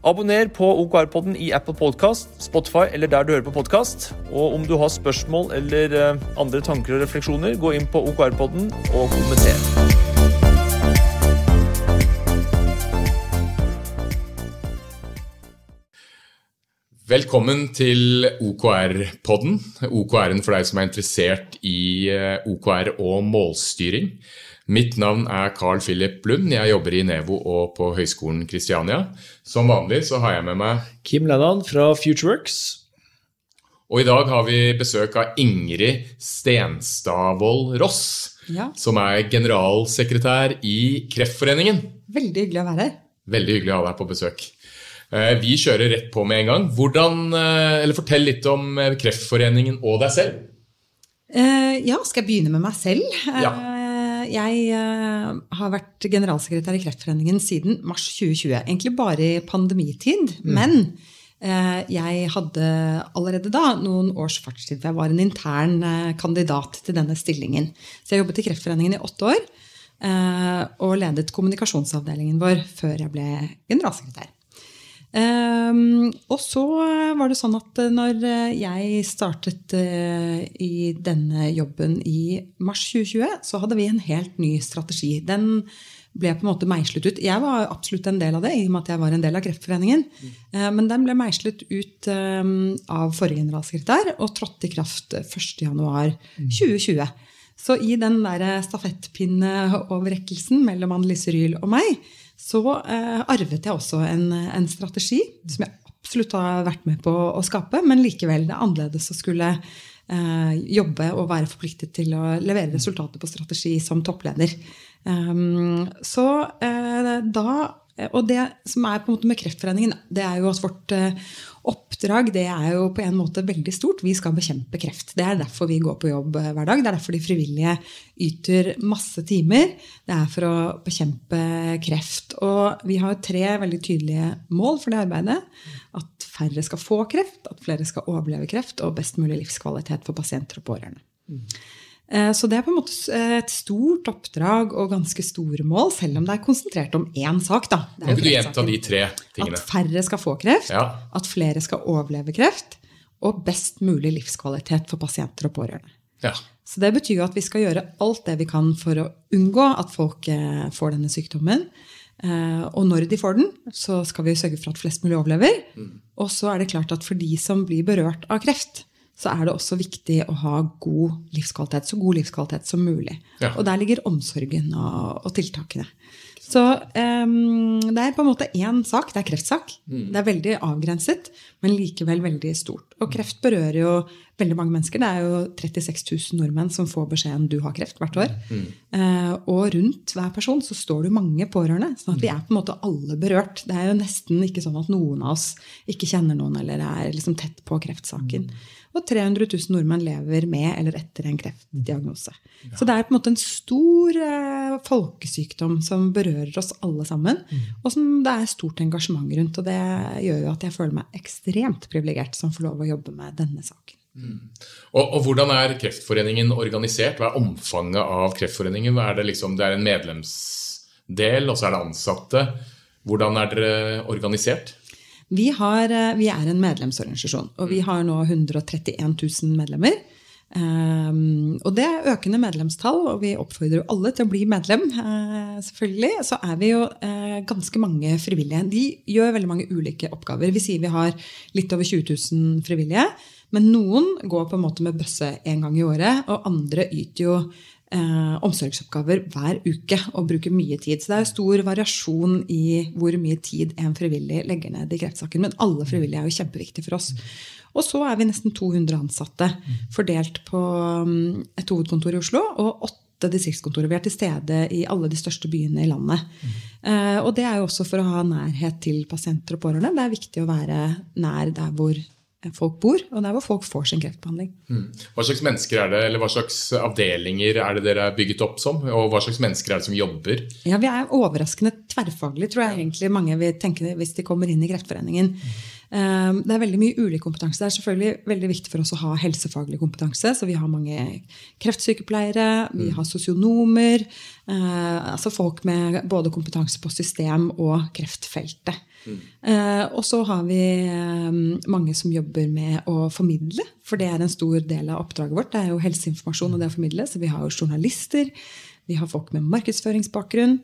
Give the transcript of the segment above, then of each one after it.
Abonner på OKR-podden i Apple Podcast, Spotify eller der du hører på podkast. Og om du har spørsmål eller eh, andre tanker og refleksjoner, gå inn på OKR-podden og kommenter. Velkommen til OKR-podden. OKR-en for deg som er interessert i eh, OKR og målstyring. Mitt navn er Carl Philip Lund. Jeg jobber i Nevo og på Høgskolen Kristiania. Som vanlig så har jeg med meg Kim Lennon fra Futureworks. Og i dag har vi besøk av Ingrid Stenstavold Ross. Ja. Som er generalsekretær i Kreftforeningen. Veldig hyggelig å være her. Veldig hyggelig å ha deg på besøk. Eh, vi kjører rett på med en gang. Hvordan, eh, eller Fortell litt om Kreftforeningen og deg selv. Eh, ja, skal jeg begynne med meg selv? Ja. Jeg eh, har vært generalsekretær i Kreftforeningen siden mars 2020. Egentlig bare i pandemitid. Men eh, jeg hadde allerede da noen års fartstid. Jeg var en intern eh, kandidat til denne stillingen. Så jeg jobbet i Kreftforeningen i åtte år. og ledet kommunikasjonsavdelingen vår før jeg ble generalsekretær. Ehm, og så var det sånn at eh, når eh, jeg startet uh, i denne jobben i mars 2020, så hadde vi en helt ny strategi. Den ble på en måte meislet ut. Jeg var absolutt en del av det, i og med at jeg var en del av Kreftforeningen. Eh, Men den ble meislet ut um, av forrige generalsekretær og trådte i kraft 1.1.2020. Så i den der stafettpinneoverrekkelsen mellom Annelise Ryhl og meg, så eh, arvet jeg også en, en strategi som jeg absolutt har vært med på å skape, men likevel det er annerledes å skulle eh, jobbe og være forpliktet til å levere resultater på strategi som toppleder. Um, så eh, da Og det som er på en måte med Kreftforeningen, det er jo at vårt eh, oppdrag det er jo på en måte veldig stort. Vi skal bekjempe kreft. Det er derfor vi går på jobb eh, hver dag. Det er derfor de frivillige yter masse timer. Det er for å bekjempe kreft. Og vi har tre veldig tydelige mål for det arbeidet. At færre skal få kreft, at flere skal overleve kreft, og best mulig livskvalitet for pasienter og pårørende. Eh, Så det er på en måte eh, et stort oppdrag og ganske store mål, selv om det er konsentrert om én sak. da. Det er Kan jo ikke du gjenta de tre tingene? At færre skal få kreft, Ja. at flere skal overleve kreft, og best mulig livskvalitet for pasienter og pårørende. Ja. Så det betyr jo at vi skal gjøre alt det vi kan for å unngå at folk eh, får denne sykdommen. Eh, Og når de får den, så skal vi sørge for at flest mulig overlever. Og så er det klart at for de som blir berørt av kreft, så er det også viktig å ha god livskvalitet. Så god livskvalitet som mulig. Ja. Og der ligger omsorgen og, og tiltakene. Så um, det er på en måte én sak. Det er kreftsak. Det er veldig avgrenset, men likevel veldig stort. Og kreft berører jo veldig mange mennesker. Det er jo 36 000 nordmenn som får beskjeden du har kreft hvert år. Eh, og rundt hver person så står det mange pårørende. sånn at vi er på en måte alle berørt. Det er jo nesten ikke sånn at noen av oss ikke kjenner noen eller er liksom tett på kreftsaken. Og 300 000 nordmenn lever med eller etter en kreftdiagnose. Så det er på en måte en stor eh, folkesykdom som berører oss alle sammen. Og som det er stort engasjement rundt. Og det gjør jo at jeg føler meg ekstremt privilegert som får lov å jobbe med denne saken. Og, og hvordan er Kreftforeningen organisert? Hva er omfanget av Kreftforeningen? Er det, liksom, det er en medlemsdel, og så er det ansatte. Hvordan er dere organisert? Vi, har, eh, vi er en medlemsorganisasjon, og vi har nå 131 000 medlemmer. Um, og det er økende medlemstall, og vi oppfordrer jo alle til å bli medlem. Uh, selvfølgelig. Så er vi jo uh, ganske mange frivillige. De gjør veldig mange ulike oppgaver. Vi sier vi har litt over 20 000 frivillige. Men noen går på en måte med bøsse en gang i året, og andre yter jo eh, omsorgsoppgaver hver uke og bruker mye tid. Så det er stor variasjon i hvor mye tid en frivillig legger ned i kreftsaken. Men alle frivillige er jo kjempeviktige for oss. Og så er vi nesten 200 ansatte fordelt på mm, et hovedkontor i Oslo og åtte distriktskontorer. Vi er til stede i alle de største byene i landet. Eh, og det er jo også for å ha nærhet til pasienter og pårørende. Det er viktig å være nær der hvor folk bor, og der hvor folk får sin kreftbehandling. Hva slags mennesker er det, eller hva slags avdelinger er det dere er bygget opp som? Og hva slags mennesker er det som jobber? Ja, Vi er overraskende tverrfaglige, tror jeg egentlig mange vil tenke hvis de kommer inn i Kreftforeningen. Mm. Det er veldig mye ulik kompetanse. Det er selvfølgelig veldig viktig for oss å ha helsefaglig kompetanse. Så vi har mange kreftsykepleiere, vi har sosionomer. eh, Altså folk med både kompetanse på system og kreftfeltet. Eh, Og så har vi eh, mange som jobber med å formidle, for det er en stor del av oppdraget vårt. Det er jo helseinformasjon og det å formidle. Så vi har jo journalister, vi har folk med markedsføringsbakgrunn.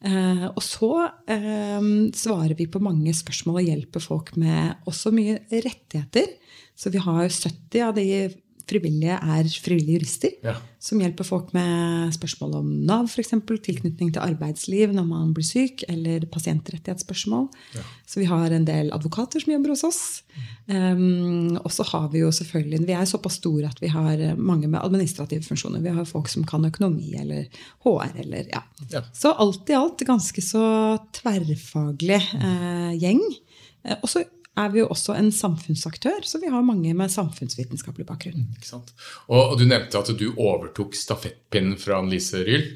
Eh, og så eh, svarer vi på mange spørsmål og hjelper folk med også mye rettigheter. Så vi har 70 av de frivillige er frivillige jurister Ja. som hjelper folk med spørsmål om Nav, f.eks. Tilknytning til arbeidsliv når man blir syk, eller pasientrettighetsspørsmål. Så vi har en del advokater som jobber hos oss. Um, og så har vi jo selvfølgelig Vi er såpass store at vi har mange med administrative funksjoner. Vi har folk som kan økonomi eller HR eller ja. Ja. Så alt i alt ganske så tverrfaglig eh, gjeng. Eh, og så er vi jo også en samfunnsaktør, så vi har mange med samfunnsvitenskapelig bakgrunn. Sant? Og, Du nevnte at du overtok stafettpinnen fra Annelise Ryhl.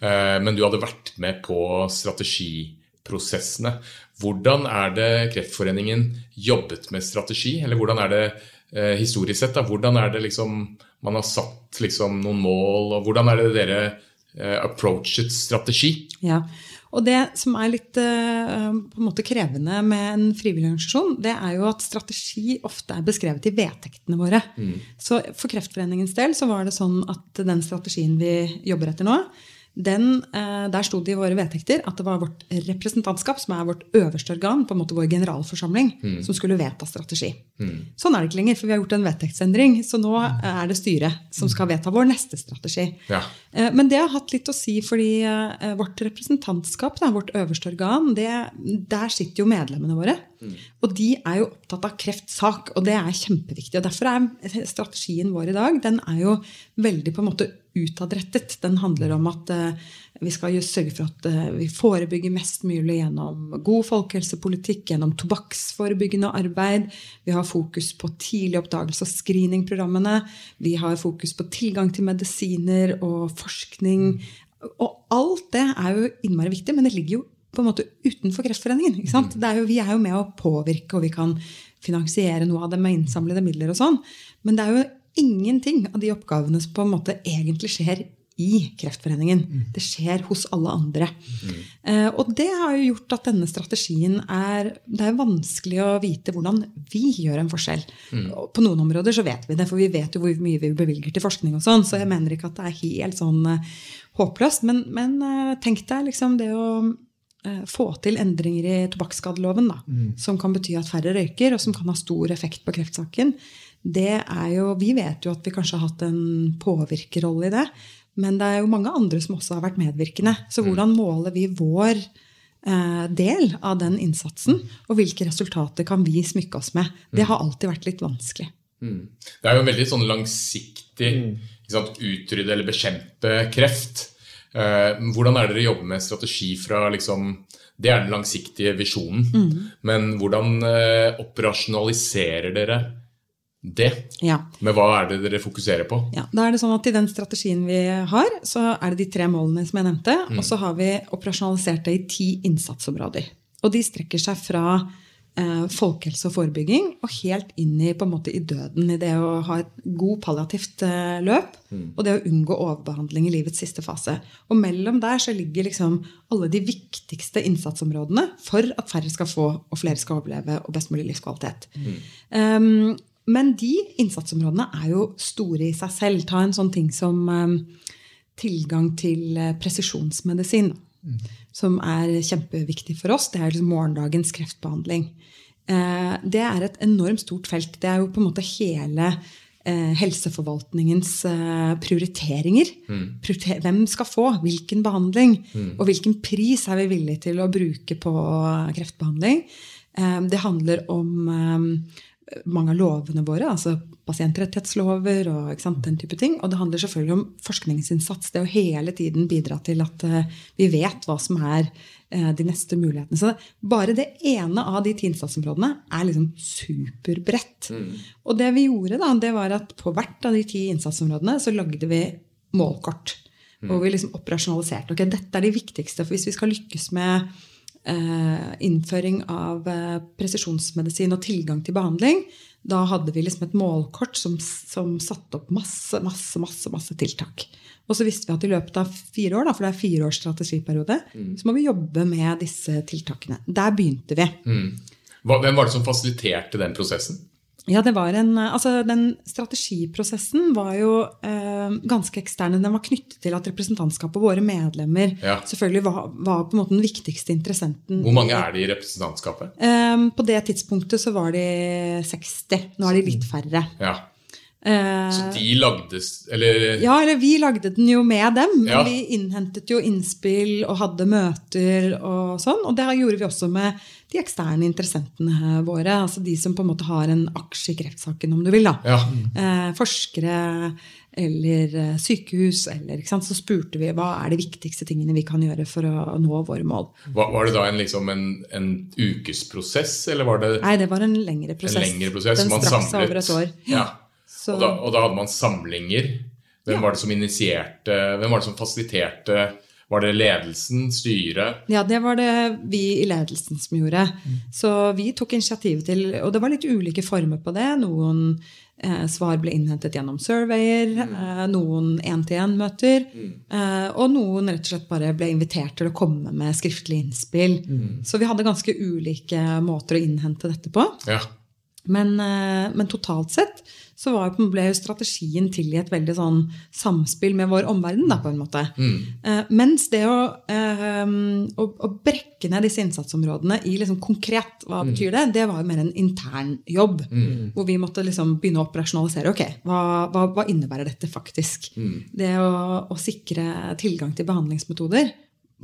eh, men du hadde vært med på strategiprosessene. Hvordan er det Kreftforeningen jobbet med strategi? Eller hvordan er det eh, historisk sett? da? Hvordan er det liksom man har satt liksom noen mål, og hvordan er det dere eh, approachet strategi? Ja, og det som er litt eh, på en måte krevende med en frivillig organisasjon, det er jo at strategi ofte er beskrevet i vedtektene våre. Så for Kreftforeningens del så var det sånn at den strategien vi jobber etter nå, den, eh, der sto det i våre vedtekter at det var vårt representantskap, som er vårt øverste organ, på en måte vår generalforsamling, som skulle vedta strategi. Sånn er det ikke lenger, for vi har gjort en vedtektsendring. Så nå er det styret som skal vedta vår neste strategi. Ja. Eh, Men det har hatt litt å si, fordi eh, vårt representantskap, da, vårt øverste organ, det, der sitter jo medlemmene våre. Og de er jo opptatt av kreftsak, og det er kjempeviktig. og Derfor er strategien vår i dag den er jo veldig på en måte utadrettet. Den handler om at uh, vi skal sørge for at uh, vi forebygger mest mulig gjennom god folkehelsepolitikk, gjennom tobakksforebyggende arbeid. Vi har fokus på tidlig oppdagelse og screeningprogrammene. Vi har fokus på tilgang til medisiner og forskning. Og alt det er jo innmari viktig, men det ligger jo på en måte utenfor Kreftforeningen. Ikke sant? Det er jo, vi er jo med å påvirke, og vi kan finansiere noe av det med innsamlede midler og sånn. Men det er jo ingenting av de oppgavene som på en måte egentlig skjer i Kreftforeningen. Det skjer hos alle andre. Eh, og det har jo gjort at denne strategien er Det er vanskelig å vite hvordan vi gjør en forskjell. På noen områder så vet vi det, for vi vet jo hvor mye vi bevilger til forskning. og sånn, Så jeg mener ikke at det er helt sånn eh, håpløst. Men, men eh, tenk deg liksom det å få til endringer i tobakksskadeloven, mm. som kan bety at færre røyker, og som kan ha stor effekt på kreftsaken. Det er jo, Vi vet jo at vi kanskje har hatt en påvirkerrolle i det, men det er jo mange andre som også har vært medvirkende. Så hvordan måler vi vår eh, del av den innsatsen, og hvilke resultater kan vi smykke oss med? Det har alltid vært litt vanskelig. Mm. Det er jo en veldig sånn langsiktig ikke sant, utrydde eller bekjempe kreft. Eh, hvordan er det dere jobber med strategi fra liksom Det er den langsiktige visjonen. Men hvordan eh, operasjonaliserer dere det? Ja. Men hva er det dere fokuserer på? Ja, da er det sånn at I den strategien vi har, så er det de tre målene som jeg nevnte. Og så har vi operasjonalisert det i ti innsatsområder. Og de strekker seg fra eh, folkehelse og forebygging og helt inn i, måte, i døden. I det å ha et god palliativt eh, løp og det å unngå overbehandling i livets siste fase. Og mellom der så ligger liksom alle de viktigste innsatsområdene for at færre skal få og flere skal overleve og best mulig livskvalitet. Um, men de innsatsområdene er jo store i seg selv. Ta en sånn ting som um, tilgang til eh, presisjonsmedisin, som er kjempeviktig for oss. Det er liksom morgendagens kreftbehandling. Eh, det er et enormt stort felt. Det er jo på en måte hele eh, helseforvaltningens eh, prioriteringer. Prioriter hvem skal få hvilken behandling, og hvilken pris er vi villige til å bruke på kreftbehandling. Eh, det handler om mange av lovene våre, altså pasientrettighetslover og sant, den type ting. Og det handler selvfølgelig om forskningsinnsats. Det å hele tiden bidra til at uh, vi vet hva som er uh, de neste mulighetene. Så bare det ene av de ti innsatsområdene er liksom superbredt. Mm. Og det vi gjorde, da, det var at på hvert av de ti innsatsområdene så lagde vi målkort. Mm. Hvor vi liksom operasjonaliserte. Ok, dette er de viktigste. For hvis vi skal lykkes med Eh, innføring av eh, presisjonsmedisin og tilgang til behandling, da hadde vi liksom et målkort som, som satte opp masse, masse, masse, masse tiltak. Og så visste vi at i løpet av fire år, da, for det er fire års strategiperiode, mm. så må vi jobbe med disse tiltakene. Der begynte vi. Mm. Hvem var det som fasiliterte den prosessen? Ja, det var en, altså Den strategiprosessen var jo eh, ganske ekstern. Den var knyttet til at representantskapet og våre medlemmer ja. selvfølgelig var, var, på en måte den viktigste interessenten. Hvor mange er det i representantskapet? Eh, på det tidspunktet så var de 60. Nå er de litt færre. Ja. Eh, så de lagde Eller Ja, eller vi lagde den jo med dem. Men ja. vi innhentet jo innspill og hadde møter og sånn. Og det gjorde vi også med de eksterne interessentene våre. Altså de som på en måte har en aksje i kreftsaken, om du vil. da. Ja. Eh, forskere eller eh, sykehus. Eller, Så spurte vi hva er de viktigste tingene vi kan gjøre for å nå våre mål. Var, var det da en, liksom en, en, ukesprosess, eller var det Nei, det var en lengre prosess. En lengre prosess Den strakk seg over et år. Ja. Og da, og, da, hadde man samlinger. Hvem var det som initierte, hvem var det som fasiliterte var det ledelsen, styret? Ja, det var det vi i ledelsen som gjorde. Mm. Så vi tok initiativ til Og det var litt ulike former på det. Noen eh, svar ble innhentet gjennom surveyer, mm. eh, noen én-til-én-møter. Mm. Eh, og noen rett og slett bare ble invitert til å komme med skriftlig innspill. Mm. Så vi hadde ganske ulike måter å innhente dette på. Ja. Men, eh, men, totalt sett så var, ble strategien til i et veldig sånn samspill med vår omverden. Da, på en måte. Mm. Eh, mens det å, eh, å, å, brekke ned disse innsatsområdene i liksom konkret hva mm. betyr det, det var jo mer en intern jobb. Mm. Hvor vi måtte liksom begynne å operasjonalisere. ok, Hva, hva, hva innebærer dette faktisk? Mm. Det å, å, sikre tilgang til behandlingsmetoder,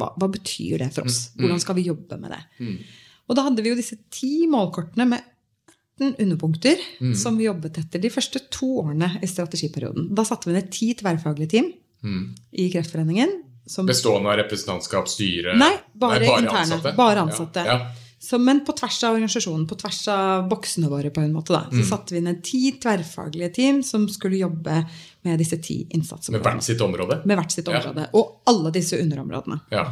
hva, hva betyr det for oss? Mm. Hvordan skal vi jobbe med det? Mm. Og da hadde vi jo disse ti målkortene med 13 underpunkter mm. som vi jobbet etter de første to årene i strategiperioden. Da satte vi ned ti tverrfaglige team mm. i Kreftforeningen. Bestående av representantskap, styre Nei, bare, Nei, bare interne. Ansatte. Bare ansatte. Ja. Ja. Så, men på tvers av organisasjonen, på tvers av boksene våre, på en måte da, så mm. satte vi ned ti tverrfaglige team som skulle jobbe med disse ti innsatsområdene. Med hvert sitt område? Med hvert sitt område. Ja. Og alle disse underområdene. Ja.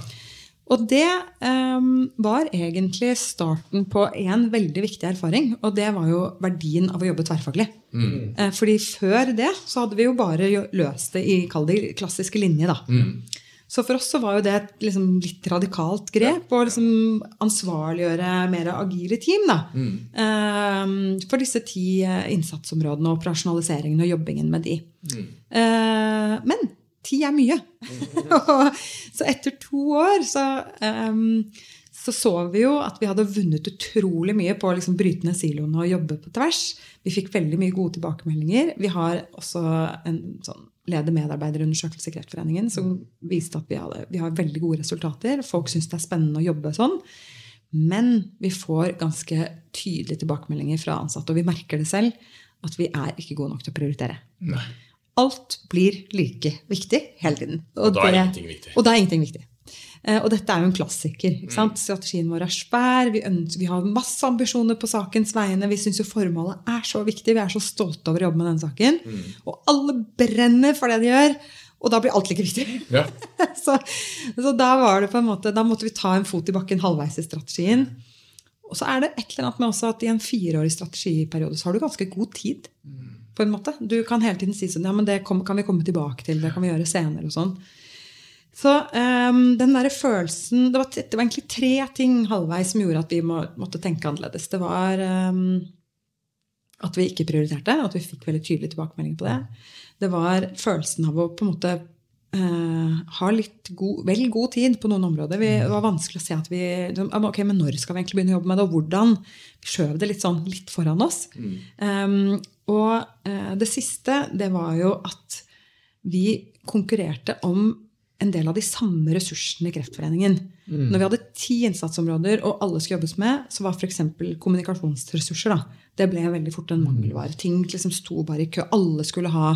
Og det um, var egentlig starten på en veldig viktig erfaring. Og det var jo verdien av å jobbe tverrfaglig. Mm. Uh, fordi før det så hadde vi jo bare løst det i kall det klassiske linje. da. Mm. Så for oss så var jo det et liksom, litt radikalt grep å liksom, ansvarliggjøre mer agile team. da. Mm. Um, for disse ti uh, innsatsområdene og operasjonaliseringen og jobbingen med de. Uh, men Ti er mye. så etter to år så, um, så, så vi jo at vi hadde vunnet utrolig mye på å liksom bryte ned siloene og jobbe på tvers. Vi fikk veldig mye gode tilbakemeldinger. Vi har også en sånn leder medarbeiderundersøkelse i Kreftforeningen som viste at vi, hadde, vi har veldig gode resultater. Folk syns det er spennende å jobbe sånn. Men vi får ganske tydelige tilbakemeldinger fra ansatte, og vi merker det selv, at vi er ikke gode nok til å prioritere. Nei. Alt blir like viktig hele tiden. Og, og da er det, ingenting viktig. Og da er ingenting viktig. Eh, og dette er jo en klassiker. Mm. Strategien vår er spær. Vi, vi, har masse ambisjoner på sakens vegne. Vi syns jo formålet er så viktig. Vi er så stolte over å jobbe med denne saken. Mm. Og alle brenner for det de gjør. Og da blir alt like viktig. Ja. så, så da, måte, da måtte vi ta en fot i bakken halvveis i strategien. Og så er det et eller annet med også at i en fireårig strategiperiode så har du ganske god tid. Mm på en måte. Du kan hele tiden si sånn Ja, men det kan vi komme tilbake til. Det kan vi gjøre senere og sånn. Så um, den der følelsen det var, det var, egentlig tre ting halvveis som gjorde at vi må, måtte tenke annerledes. Det var um, at vi ikke prioriterte, at vi fikk veldig tydelig tilbakemelding på det. Det var følelsen av å på en måte uh, ha litt god, vel god tid på noen områder. Vi, det var vanskelig å se at vi ok, men Når skal vi egentlig begynne å jobbe med det, og hvordan? Vi skjøv det litt sånn litt foran oss. Um, og eh, det siste, det var jo at vi konkurrerte om en del av de samme ressursene i Kreftforeningen. Når vi hadde ti innsatsområder, og alle skulle jobbes med, så var f.eks. kommunikasjonsressurser da, det ble veldig fort en mangelvare. Ting liksom sto bare i kø. Alle skulle ha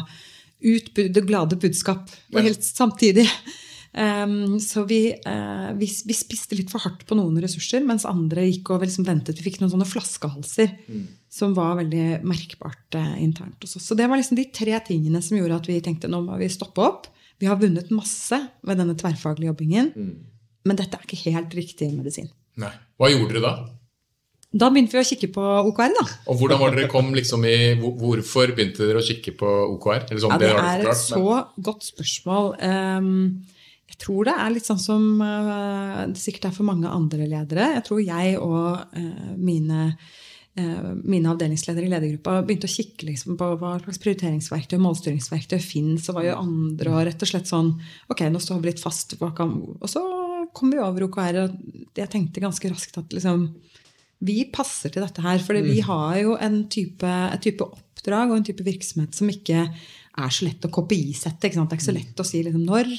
ut det glade budskap helt samtidig. Um, så vi, uh, vi, vi, spiste litt for hardt på noen ressurser, mens andre gikk og liksom ventet. Vi fikk noen sånne flaskehalser mm. som var veldig merkbart uh, internt hos oss. Så det var liksom de tre tingene som gjorde at vi tenkte nå må vi stoppe opp. Vi har vunnet masse ved denne tverrfaglige jobbingen, mm. men dette er ikke helt riktig medisin. Nei. Hva gjorde dere da? Da begynte vi å kikke på OKR. da. Og hvordan var dere kom liksom i, Hvorfor begynte dere å kikke på OKR? Sånn, ja, det, det er et så godt spørsmål. Um, jeg tror det er litt sånn som uh, det sikkert er for mange andre ledere. Jeg tror jeg og uh, mine Eh, mine avdelingsledere i ledergruppa begynte å kikke liksom på hva slags prioriteringsverktøy og målstyringsverktøy fins, og hva gjør andre, og rett og slett sånn Ok, nå står vi litt fast. Og så kom vi over OKR, og jeg tenkte ganske raskt at liksom vi passer til dette her. For vi mm. har jo en type, et type oppdrag og en type virksomhet som ikke er så lett å KPI-sette. Det er ikke så lett å si liksom, når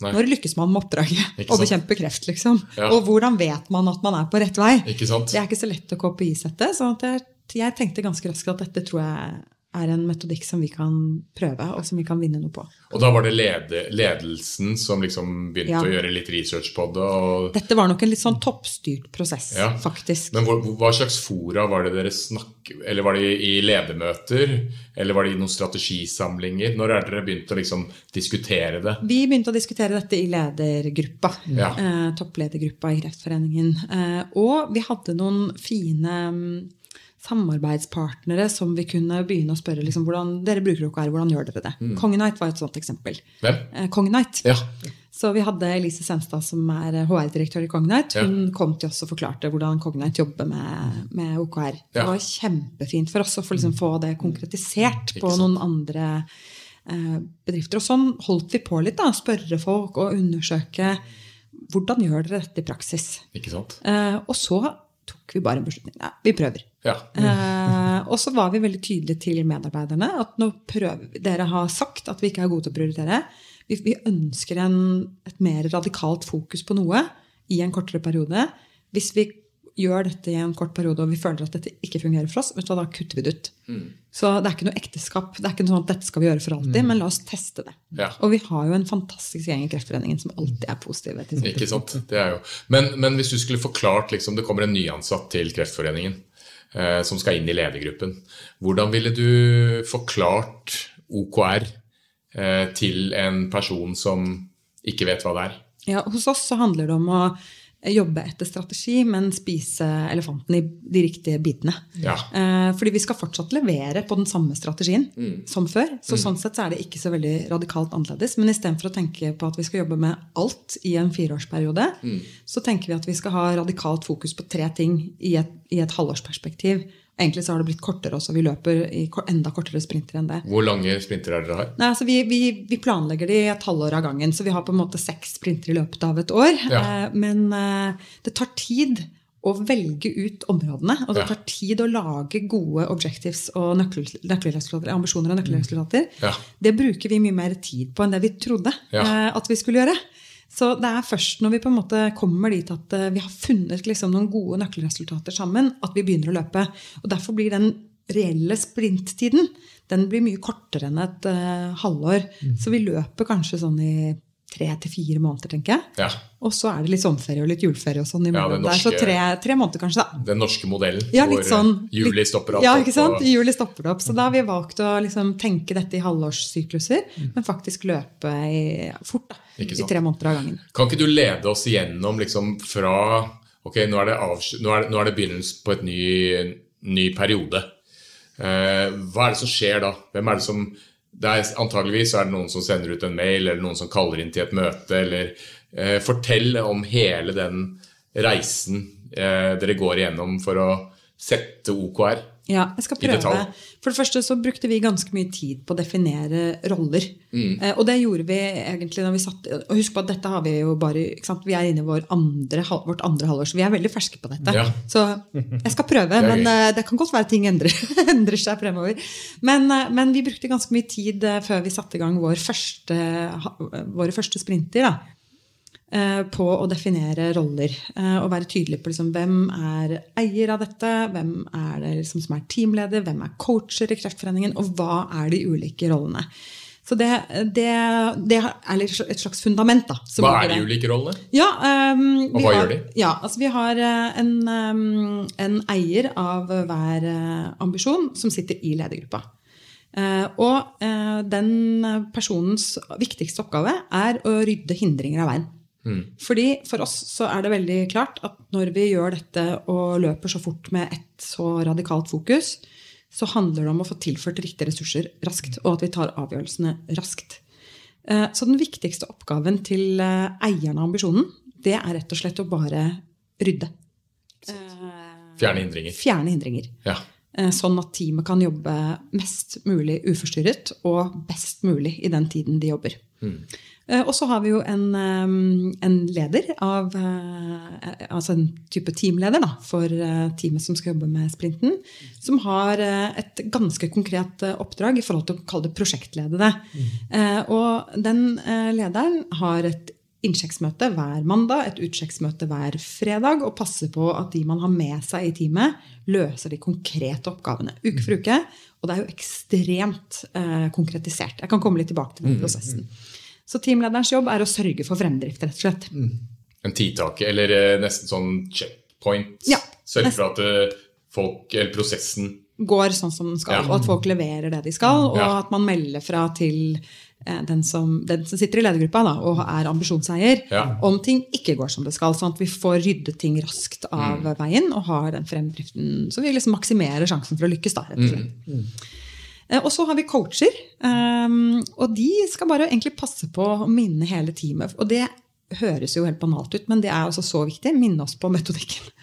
Nei. Når lykkes man med oppdraget? Å bekjempe kreft, liksom. Ja. Og hvordan vet man at man er på rett vei? Det er ikke så lett å KPI-sette. Så jeg, jeg, tenkte ganske raskt at dette tror jeg er en metodikk som vi kan prøve, og som vi kan vinne noe på. Og da var det lede, ledelsen som liksom begynte ja. å gjøre litt research på det? Og... Dette var nok en litt sånn toppstyrt prosess, ja. faktisk. Men hva, hva, slags fora var det dere snakket Eller var det i ledermøter? Eller var det i noen strategisamlinger? Når er dere begynt å liksom diskutere det? Vi begynte å diskutere dette i ledergruppa. Ja. Eh, toppledergruppa i Kreftforeningen. Eh, og vi hadde noen fine samarbeidspartnere som vi kunne begynne å spørre liksom, hvordan dere bruker OKR, hvordan gjør dere det? Mm. Cognite var et sånt eksempel. Hvem? Eh, Cognite. Ja. Så vi hadde Elise Senstad, som er HR-direktør i Cognite. Hun ja. kom til oss og forklarte hvordan Cognite jobber med, med OKR. Ja. Det var kjempefint for oss å få, liksom, få det konkretisert på noen andre eh, bedrifter. Og sånn holdt vi på litt. da, Spørre folk og undersøke hvordan gjør dere dette i praksis. Ikke sant? Eh, og så tok vi bare en beslutning. Nei, vi prøver. Ja. Eh, og så var vi veldig tydelige til medarbeiderne at nå prøver, dere har sagt at vi ikke er gode til å prioritere. Vi, vi ønsker en, et mer radikalt fokus på noe i en kortere periode. Hvis vi gjør dette i en kort periode og vi føler at dette ikke fungerer for oss, da kutter vi det ut. Mm. Så det er ikke noe ekteskap. Det er ikke sånn at dette skal vi gjøre for alltid, mm. men la oss teste det. Ja. Og vi har jo en fantastisk gjeng i Kreftforeningen som alltid er positive. Ikke sant, det er jo. Men, men hvis du skulle forklart liksom, Det kommer en nyansatt til Kreftforeningen eh, som skal inn i ledergruppen. Hvordan ville du forklart OKR eh, til en person som ikke vet hva det er? Ja, Hos oss så handler det om å jobbe etter strategi, men spise elefanten i de riktige bitene. Ja. Eh, fordi vi skal fortsatt levere på den samme strategien mm. som før. Så mm. sånn sett så er det ikke så veldig radikalt annerledes. Men istedenfor å tenke på at vi skal jobbe med alt i en fireårsperiode, mm. så tenker vi at vi skal ha radikalt fokus på tre ting i et, i et halvårsperspektiv. Egentlig så har det blitt kortere også. Vi løper i enda kortere sprinter enn det. Hvor lange sprinter er dere har? Nei, altså vi, vi, vi, planlegger de et halvår av gangen. Så vi har på en måte seks sprinter i løpet av et år. Ja. Eh, men eh, det tar tid å velge ut områdene. Og det tar tid å lage gode objectives og nøkkelresultater, ambisjoner og nøkkelresultater. Ja. Det bruker vi mye mer tid på enn det vi trodde ja. Eh, at vi skulle gjøre. Så det er først når vi på en måte kommer dit at eh, vi har funnet liksom noen gode nøkkelresultater sammen, at vi begynner å løpe. Og Derfor blir den reelle sprinttiden den blir mye kortere enn et uh, halvår. Mm. Så vi løper kanskje sånn i tre til fire måneder, tenker jeg. Ja. Og så er det litt sommerferie og litt juleferie og sånn i ja, der. Så tre, tre, måneder, kanskje. da. Den norske modellen ja, litt sånn, juli stopper opp. Ja, ikke sant? Og... Juli stopper det opp. Så da har vi valgt å liksom, tenke dette i halvårssykluser, mm. men faktisk løpe i, fort. da, I tre måneder av gangen. Kan ikke du lede oss igjennom liksom, fra Ok, nå er det, nå er, nå er det begynnelsen på et ny, ny periode. Eh, hva er det som skjer da? Hvem er det som er, antageligvis er det noen som sender ut en mail, eller noen som kaller inn til et møte. eller eh, Fortell om hele den reisen eh, dere går igjennom for å sette OKR. Ja, jeg skal prøve. For det første så brukte vi ganske mye tid på å definere roller. Mm. Eh, og det gjorde vi egentlig når vi satt Og husk på at dette har vi jo bare? Vi er inne i vår andre, vårt andre halvår, så vi er veldig ferske på dette. Ja. Så jeg skal prøve, det men eh, det kan godt være ting endrer, endrer seg fremover. Men, eh, men vi brukte ganske mye tid eh, før vi satte i gang vår første, våre første sprinter. da på å definere roller eh, og være tydelig på liksom, hvem er eier av dette, hvem er det liksom som er teamleder, hvem er coacher i Kreftforeningen, og hva er de ulike rollene. Så det, det, det er et slags fundament. da. Hva er de ulike rollene? Ja, um, Og hva har, gjør de? Ja, altså Vi har eh, en, um, en eier av hver eh, ambisjon som sitter i ledergruppa. Uh, og uh, den personens viktigste oppgave er å rydde hindringer av veien. Mm. Fordi For oss så er det veldig klart at når vi gjør dette og løper så fort med et så radikalt fokus, så handler det om å få tilført riktige ressurser raskt, og at vi tar avgjørelsene raskt. Eh, Så den viktigste oppgaven til eh, eieren av ambisjonen, det er rett og slett å bare rydde. Eh, Fjerne hindringer. Fjerne hindringer. Ja. Eh, Sånn at teamet kan jobbe mest mulig uforstyrret og best mulig i den tiden de jobber. Eh, Og så har vi jo en, eh, en leder av eh, Altså en type teamleder da, for eh, teamet som skal jobbe med sprinten. Som har eh, et ganske konkret eh, oppdrag i forhold til å kalle det prosjektlede det. Eh, Og den eh, lederen har et innsjekksmøte hver mandag, et utsjekksmøte hver fredag, og passer på at de man har med seg i teamet, løser de konkrete oppgavene uke for uke. Og det er jo ekstremt eh, konkretisert. Jeg kan komme litt tilbake til den prosessen. Så teamlederens jobb er å sørge for fremdrift, rett og slett. En tidtake, eller eh, nesten sånn checkpoint. Ja, Sørge for at eh, folk, eller prosessen Går sånn som den skal, Ja. og at folk leverer det de skal, og Ja. at man melder fra til eh, den som, den som sitter i ledergruppa da, og er ambisjonseier, Ja. om ting ikke går som det skal. Sånn at vi får ryddet ting raskt av Mm. veien og har den fremdriften. Så vi liksom maksimerer sjansen for å lykkes. da, rett og slett. Mm. Eh, Og så har vi coacher, ehm, og de skal bare egentlig passe på å minne hele teamet. Og det høres jo helt banalt ut, men det er også så viktig. Minne oss på metodikken.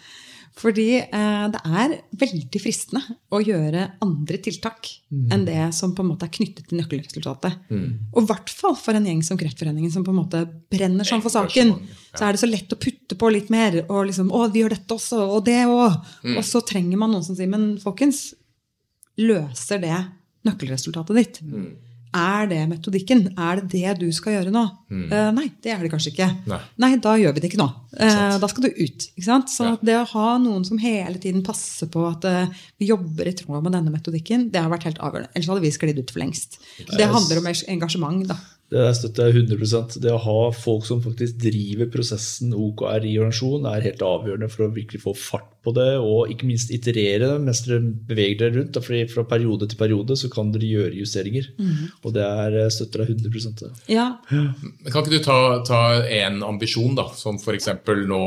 Fordi eh, det er veldig fristende å gjøre andre tiltak enn det som på en måte er knyttet til nøkkelresultatet. Og i hvert fall for en gjeng som Kreftforeningen, som på en måte brenner sånn for saken. Så er det så lett å putte på litt mer. Og liksom, å, vi gjør dette også, og det òg. Og så trenger man noen som sier, men folkens, løser det nøkkelresultatet ditt? Er det metodikken? Er det det du skal gjøre nå? Eh, nei, det er det kanskje ikke. Nei. da gjør vi det ikke nå. Uh, da skal du ut. Så ja. det å ha noen som hele tiden passer på at uh, vi jobber i tråd med denne metodikken, det har vært helt avgjørende. Ellers hadde vi sklidd ut for lengst. Det handler om engasjement, da. Det der støtter jeg 100% Det å ha folk som faktisk driver prosessen OKR i organisasjonen, er helt avgjørende for å virkelig få fart på det, og ikke minst iterere det mens dere beveger dere rundt. fordi Fra periode til periode så kan dere gjøre justeringer. Og det er, støtter deg 100 det. Ja, Men Kan ikke du ta, én en ambisjon, da? Som f.eks. nå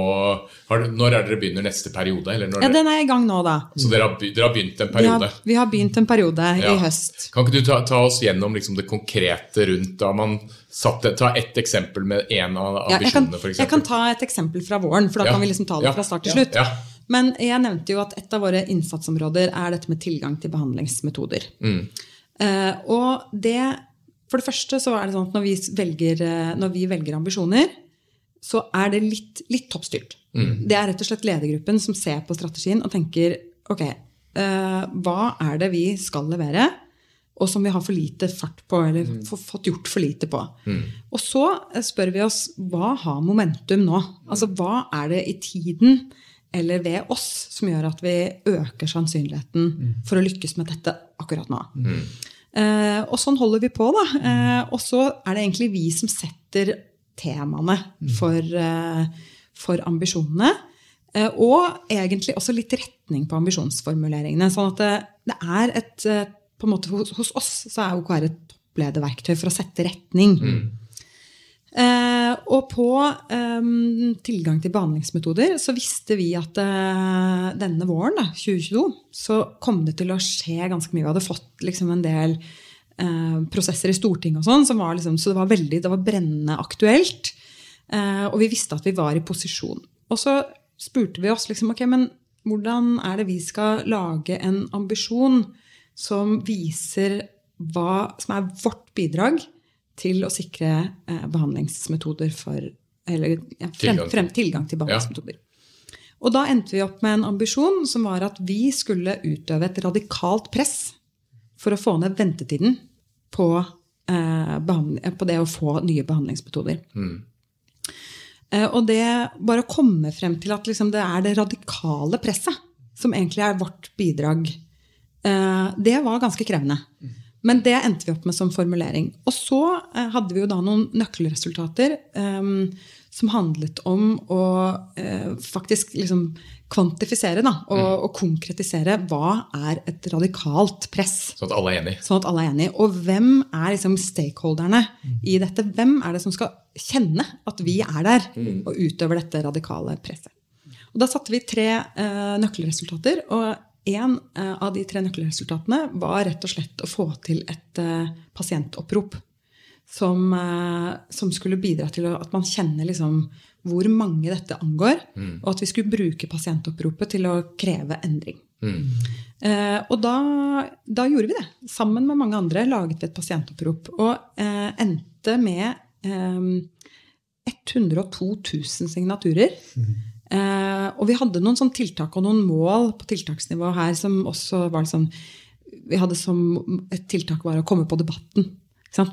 har, Når er dere begynner neste periode? Eller når ja dere, den er i gang nå, da. så dere har, dere har begynt en periode? Ja, vi har begynt en periode Ja. i høst. Kan ikke du ta, ta oss gjennom liksom det konkrete rundt da man satte Ta ett eksempel med en av Ja, jeg, kan, ambisjonene, for jeg kan ta et eksempel fra våren, for da Ja. kan vi liksom ta det Ja. fra start til Ja. slutt. Men jeg nevnte jo at et av våre innsatsområder er dette med tilgang til behandlingsmetoder. Mm. Eh, og det, for det første så er det sånn at når vi velger, eh, når vi velger ambisjoner, så er det litt, litt toppstyrt. Mm. Det er rett og slett ledergruppen som ser på strategien og tenker ok, eh, hva er det vi skal levere, og som vi har for lite fart på, eller fått gjort for lite på. Og så eh, spør vi oss hva har momentum nå? Altså hva er det i tiden eller ved oss som gjør at vi øker sannsynligheten for å lykkes med dette akkurat nå? Eh, og sånn holder vi på, da. Eh, og så er det egentlig vi som setter temaene for, eh, for ambisjonene. Eh, og egentlig også litt retning på ambisjonsformuleringene. Sånn at det, det er et eh, på en måte hos, hos oss så er OKR et topplederverktøy for å sette retning. Eh, og på eh, tilgang til behandlingsmetoder så visste vi at eh, denne våren, da, 2022, så kom det til å skje ganske mye. Vi hadde fått liksom en del eh, prosesser i Stortinget og sånn, liksom, så det var veldig, det var brennende aktuelt. Eh, og vi visste at vi var i posisjon. Og så spurte vi oss liksom, ok, men hvordan er det vi skal lage en ambisjon som viser hva som er vårt bidrag til å sikre eh, behandlingsmetoder for Eller ja, frem, frem, tilgang til behandlingsmetoder. Og da endte vi opp med en ambisjon som var at vi skulle utøve et radikalt press for å få ned ventetiden på, eh, på det å få nye behandlingsmetoder. Eh, og det bare å komme frem til at liksom, det er det radikale presset som egentlig er vårt bidrag, eh, det var ganske krevende. Men det endte vi opp med som formulering. Og så eh, hadde vi jo da noen nøkkelresultater eh, som handlet om å eh, faktisk liksom kvantifisere da, og, og konkretisere hva er et radikalt press. Sånn at alle er enig. Sånn at alle er enige. Og hvem er liksom stakeholderne i dette? Hvem er det som skal kjenne at vi er der og utøver dette radikale presset? Og da satte vi tre eh, nøkkelresultater. og en eh, av de tre nøkkelresultatene var rett og slett å få til et eh, pasientopprop. Som, eh, som skulle bidra til at man kjenner liksom hvor mange dette angår. Og at vi skulle bruke pasientoppropet til å kreve endring. Eh, og da, da gjorde vi det. Sammen med mange andre laget vi et pasientopprop. Og eh, endte med eh, 102 000 signaturer. Eh, og vi hadde noen sånn tiltak og noen mål på tiltaksnivå her som også var sånn Vi hadde som et tiltak var å komme på debatten.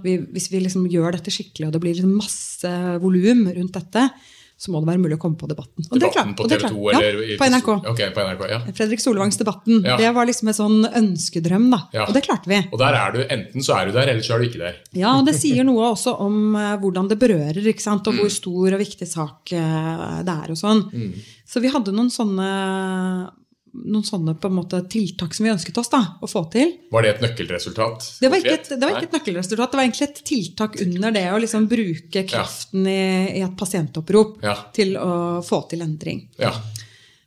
Vi, hvis vi liksom gjør dette skikkelig, og det blir liksom masse volum rundt dette, så må det være mulig å komme på debatten. Og det Debatten på TV 2 eller ja, på NRK. Okay, på NRK, ja. Fredrik Solvangs Debatten. Ja. Det var liksom en sånn ønskedrøm, da. Ja. Og det klarte vi. Og der er du, enten så er du der, eller så er du ikke der. Ja, og det sier noe også om eh, hvordan det berører, ikke sant? og Mm. hvor stor og viktig sak eh, det er. og sånn. Så vi hadde noen sånne, noen sånne måte, tiltak som vi ønsket oss da, å få til. Var det et nøkkelresultat? Det var, ikke et, det var ikke et nøkkelresultat, det var egentlig et tiltak under det å liksom bruke kraften i, i et pasientopprop Ja. til å få til endring. Ja.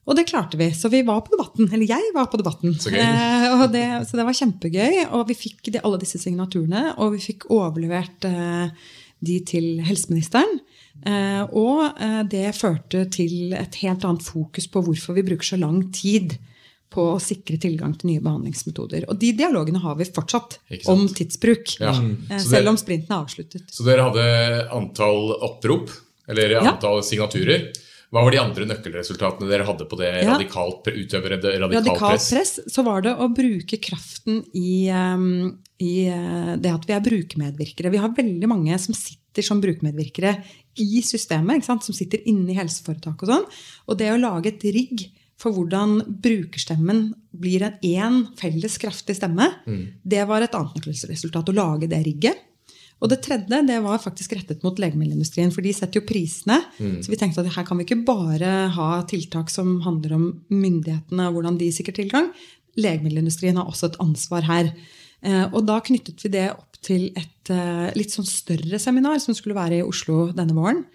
Og det klarte vi. Så vi var på debatten. Eller jeg var på debatten. Så. Eh, det, så det var kjempegøy. Og vi fikk de, alle disse signaturene, og vi fikk overlevert eh, de til helseministeren. Eh, og eh, det førte til et helt annet fokus på hvorfor vi bruker så lang tid på å sikre tilgang til nye behandlingsmetoder. Og de dialogene har vi fortsatt om tidsbruk. Ja. Eh, selv det- om sprinten er avsluttet. Så dere hadde antall opprop, eller Ja. antall signaturer. Hva var de andre nøkkelresultatene dere hadde på det Ja. radikalt, utøvere radikalt, radikalt press? press, så var det å bruke kraften i, um, i det at vi er brukermedvirkere. Vi har veldig mange som sitter som brukermedvirkere i systemet, som sitter inne i helseforetak og sånn. Og det å lage et rigg for hvordan brukerstemmen blir en én felles kraftig stemme, det var et annet nøkkelresultat. Å lage det rigget. Og det tredje det var faktisk rettet mot legemiddelindustrien, for de setter jo prisene. Så vi tenkte at her kan vi ikke bare ha tiltak som handler om myndighetene og hvordan de sikrer tilgang. Legemiddelindustrien har også et ansvar her. Eh, Og da knyttet vi det opp til et eh, litt sånn større seminar som skulle være i Oslo denne våren.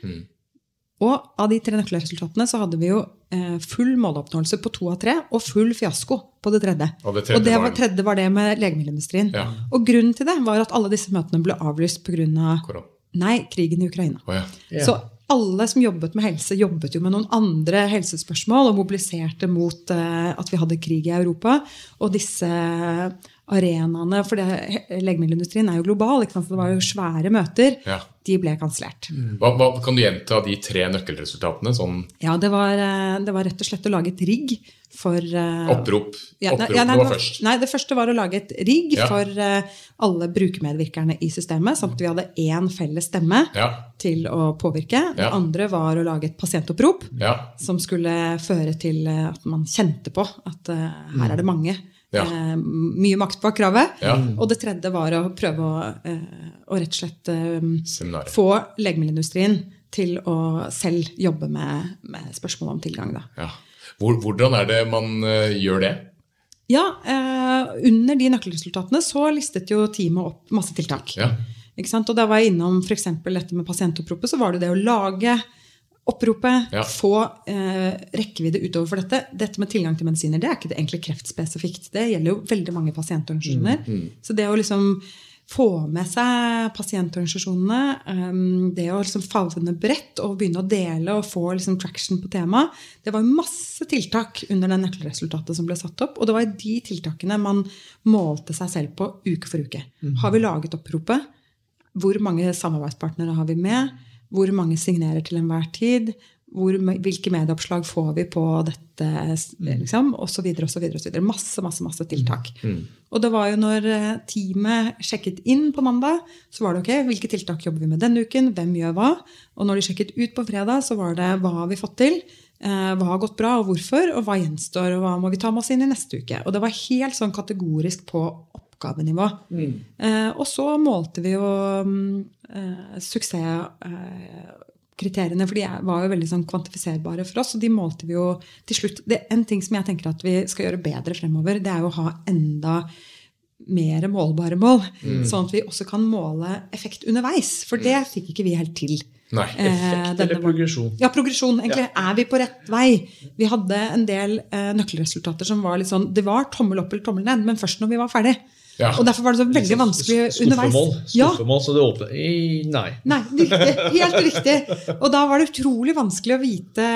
Og av de tre nøkkelresultatene så hadde vi jo eh, full måloppnåelse på to av tre, og full fiasko på det tredje. Og det tredje og det var- var, tredje var det med legemiddelindustrien. Ja. Og grunnen til det var at alle disse møtene ble avlyst pga. Av, Nei, krigen i Ukraina. Oh, ja. Yeah. Så alle som jobbet med helse, jobbet jo med noen andre helsespørsmål og mobiliserte mot eh, at vi hadde krig i Europa. Og disse arenaene For det, legemiddelindustrien er jo global, ikke sant? så det var jo svære møter. Ja. De ble kansellert. Hva, hva, kan du gjenta de tre nøkkelresultatene? Sånn Ja, det var, eh, det var rett og slett å lage et rigg for uh, opprop. Ja, opprop ja, nei, det var først. Nei, det første var å lage et rigg Ja. for uh, alle brukermedvirkerne i systemet, sånn at vi hadde én felles stemme Ja. til å påvirke. Det Ja. andre var å lage et pasientopprop Ja. som skulle føre til uh, at man kjente på at eh, her er det mange. Ja. Eh, mye makt bak kravet. Ja. Og det tredje var å prøve å, eh, å rett og slett eh, få legemiddelindustrien til å selv jobbe med, med spørsmål om tilgang. Da. Ja. Hvor, hvordan er det man eh, gjør det? Ja, eh, under de nøkkelresultatene så listet jo teamet opp masse tiltak. Ja. Og da var jeg innom f.eks. dette med pasientoppropet. Så var det det å lage oppropet, Ja. få eh, rekkevidde utover for dette. Dette med tilgang til medisiner det er ikke det egentlig kreftspesifikt. Det gjelder jo veldig mange pasientorganisasjoner. Mm, Så det å liksom få med seg pasientorganisasjonene. Um, det å liksom favne bredt og begynne å dele og få liksom traction på temaet. Det var masse tiltak under det nøkkelresultatet som ble satt opp. Og det var de tiltakene man målte seg selv på uke for uke. Har vi laget oppropet? Hvor mange samarbeidspartnere har vi med? Hvor mange signerer til enhver tid? Hvor, hvilke medieoppslag får vi på dette? Liksom, og så videre, og så videre, og så videre. Masse, masse, masse tiltak. Og det var jo når eh, teamet sjekket inn på mandag, så var det ok, hvilke tiltak jobber vi med denne uken? Hvem gjør hva? Og når de sjekket ut på fredag, så var det hva har vi fått til? Eh, hva har gått bra, og hvorfor? Og hva gjenstår, og hva må vi ta med oss inn i neste uke? Og det var helt sånn kategorisk på oppgavenivå. Eh, og så målte vi jo mm, eh, suksesskriteriene, for de var jo veldig sånn kvantifiserbare for oss. Og de målte vi jo til slutt. Det er En ting som jeg tenker at vi skal gjøre bedre fremover, det er jo å ha enda mer målbare mål. Sånn at vi også kan måle effekt underveis. For det fikk ikke vi helt til. Nei. Eh, Effekt eller progresjon? Ja, progresjon. egentlig. Er vi på rett vei? Vi hadde en del eh, nøkkelresultater som var litt sånn Det var tommel opp eller tommel ned, men først når vi var ferdig. Ja. Og derfor var det så veldig vanskelig underveis. Skuffemål, Ja, så det åpner I, Nei. Nei, riktig, helt riktig. Og da var det utrolig vanskelig å vite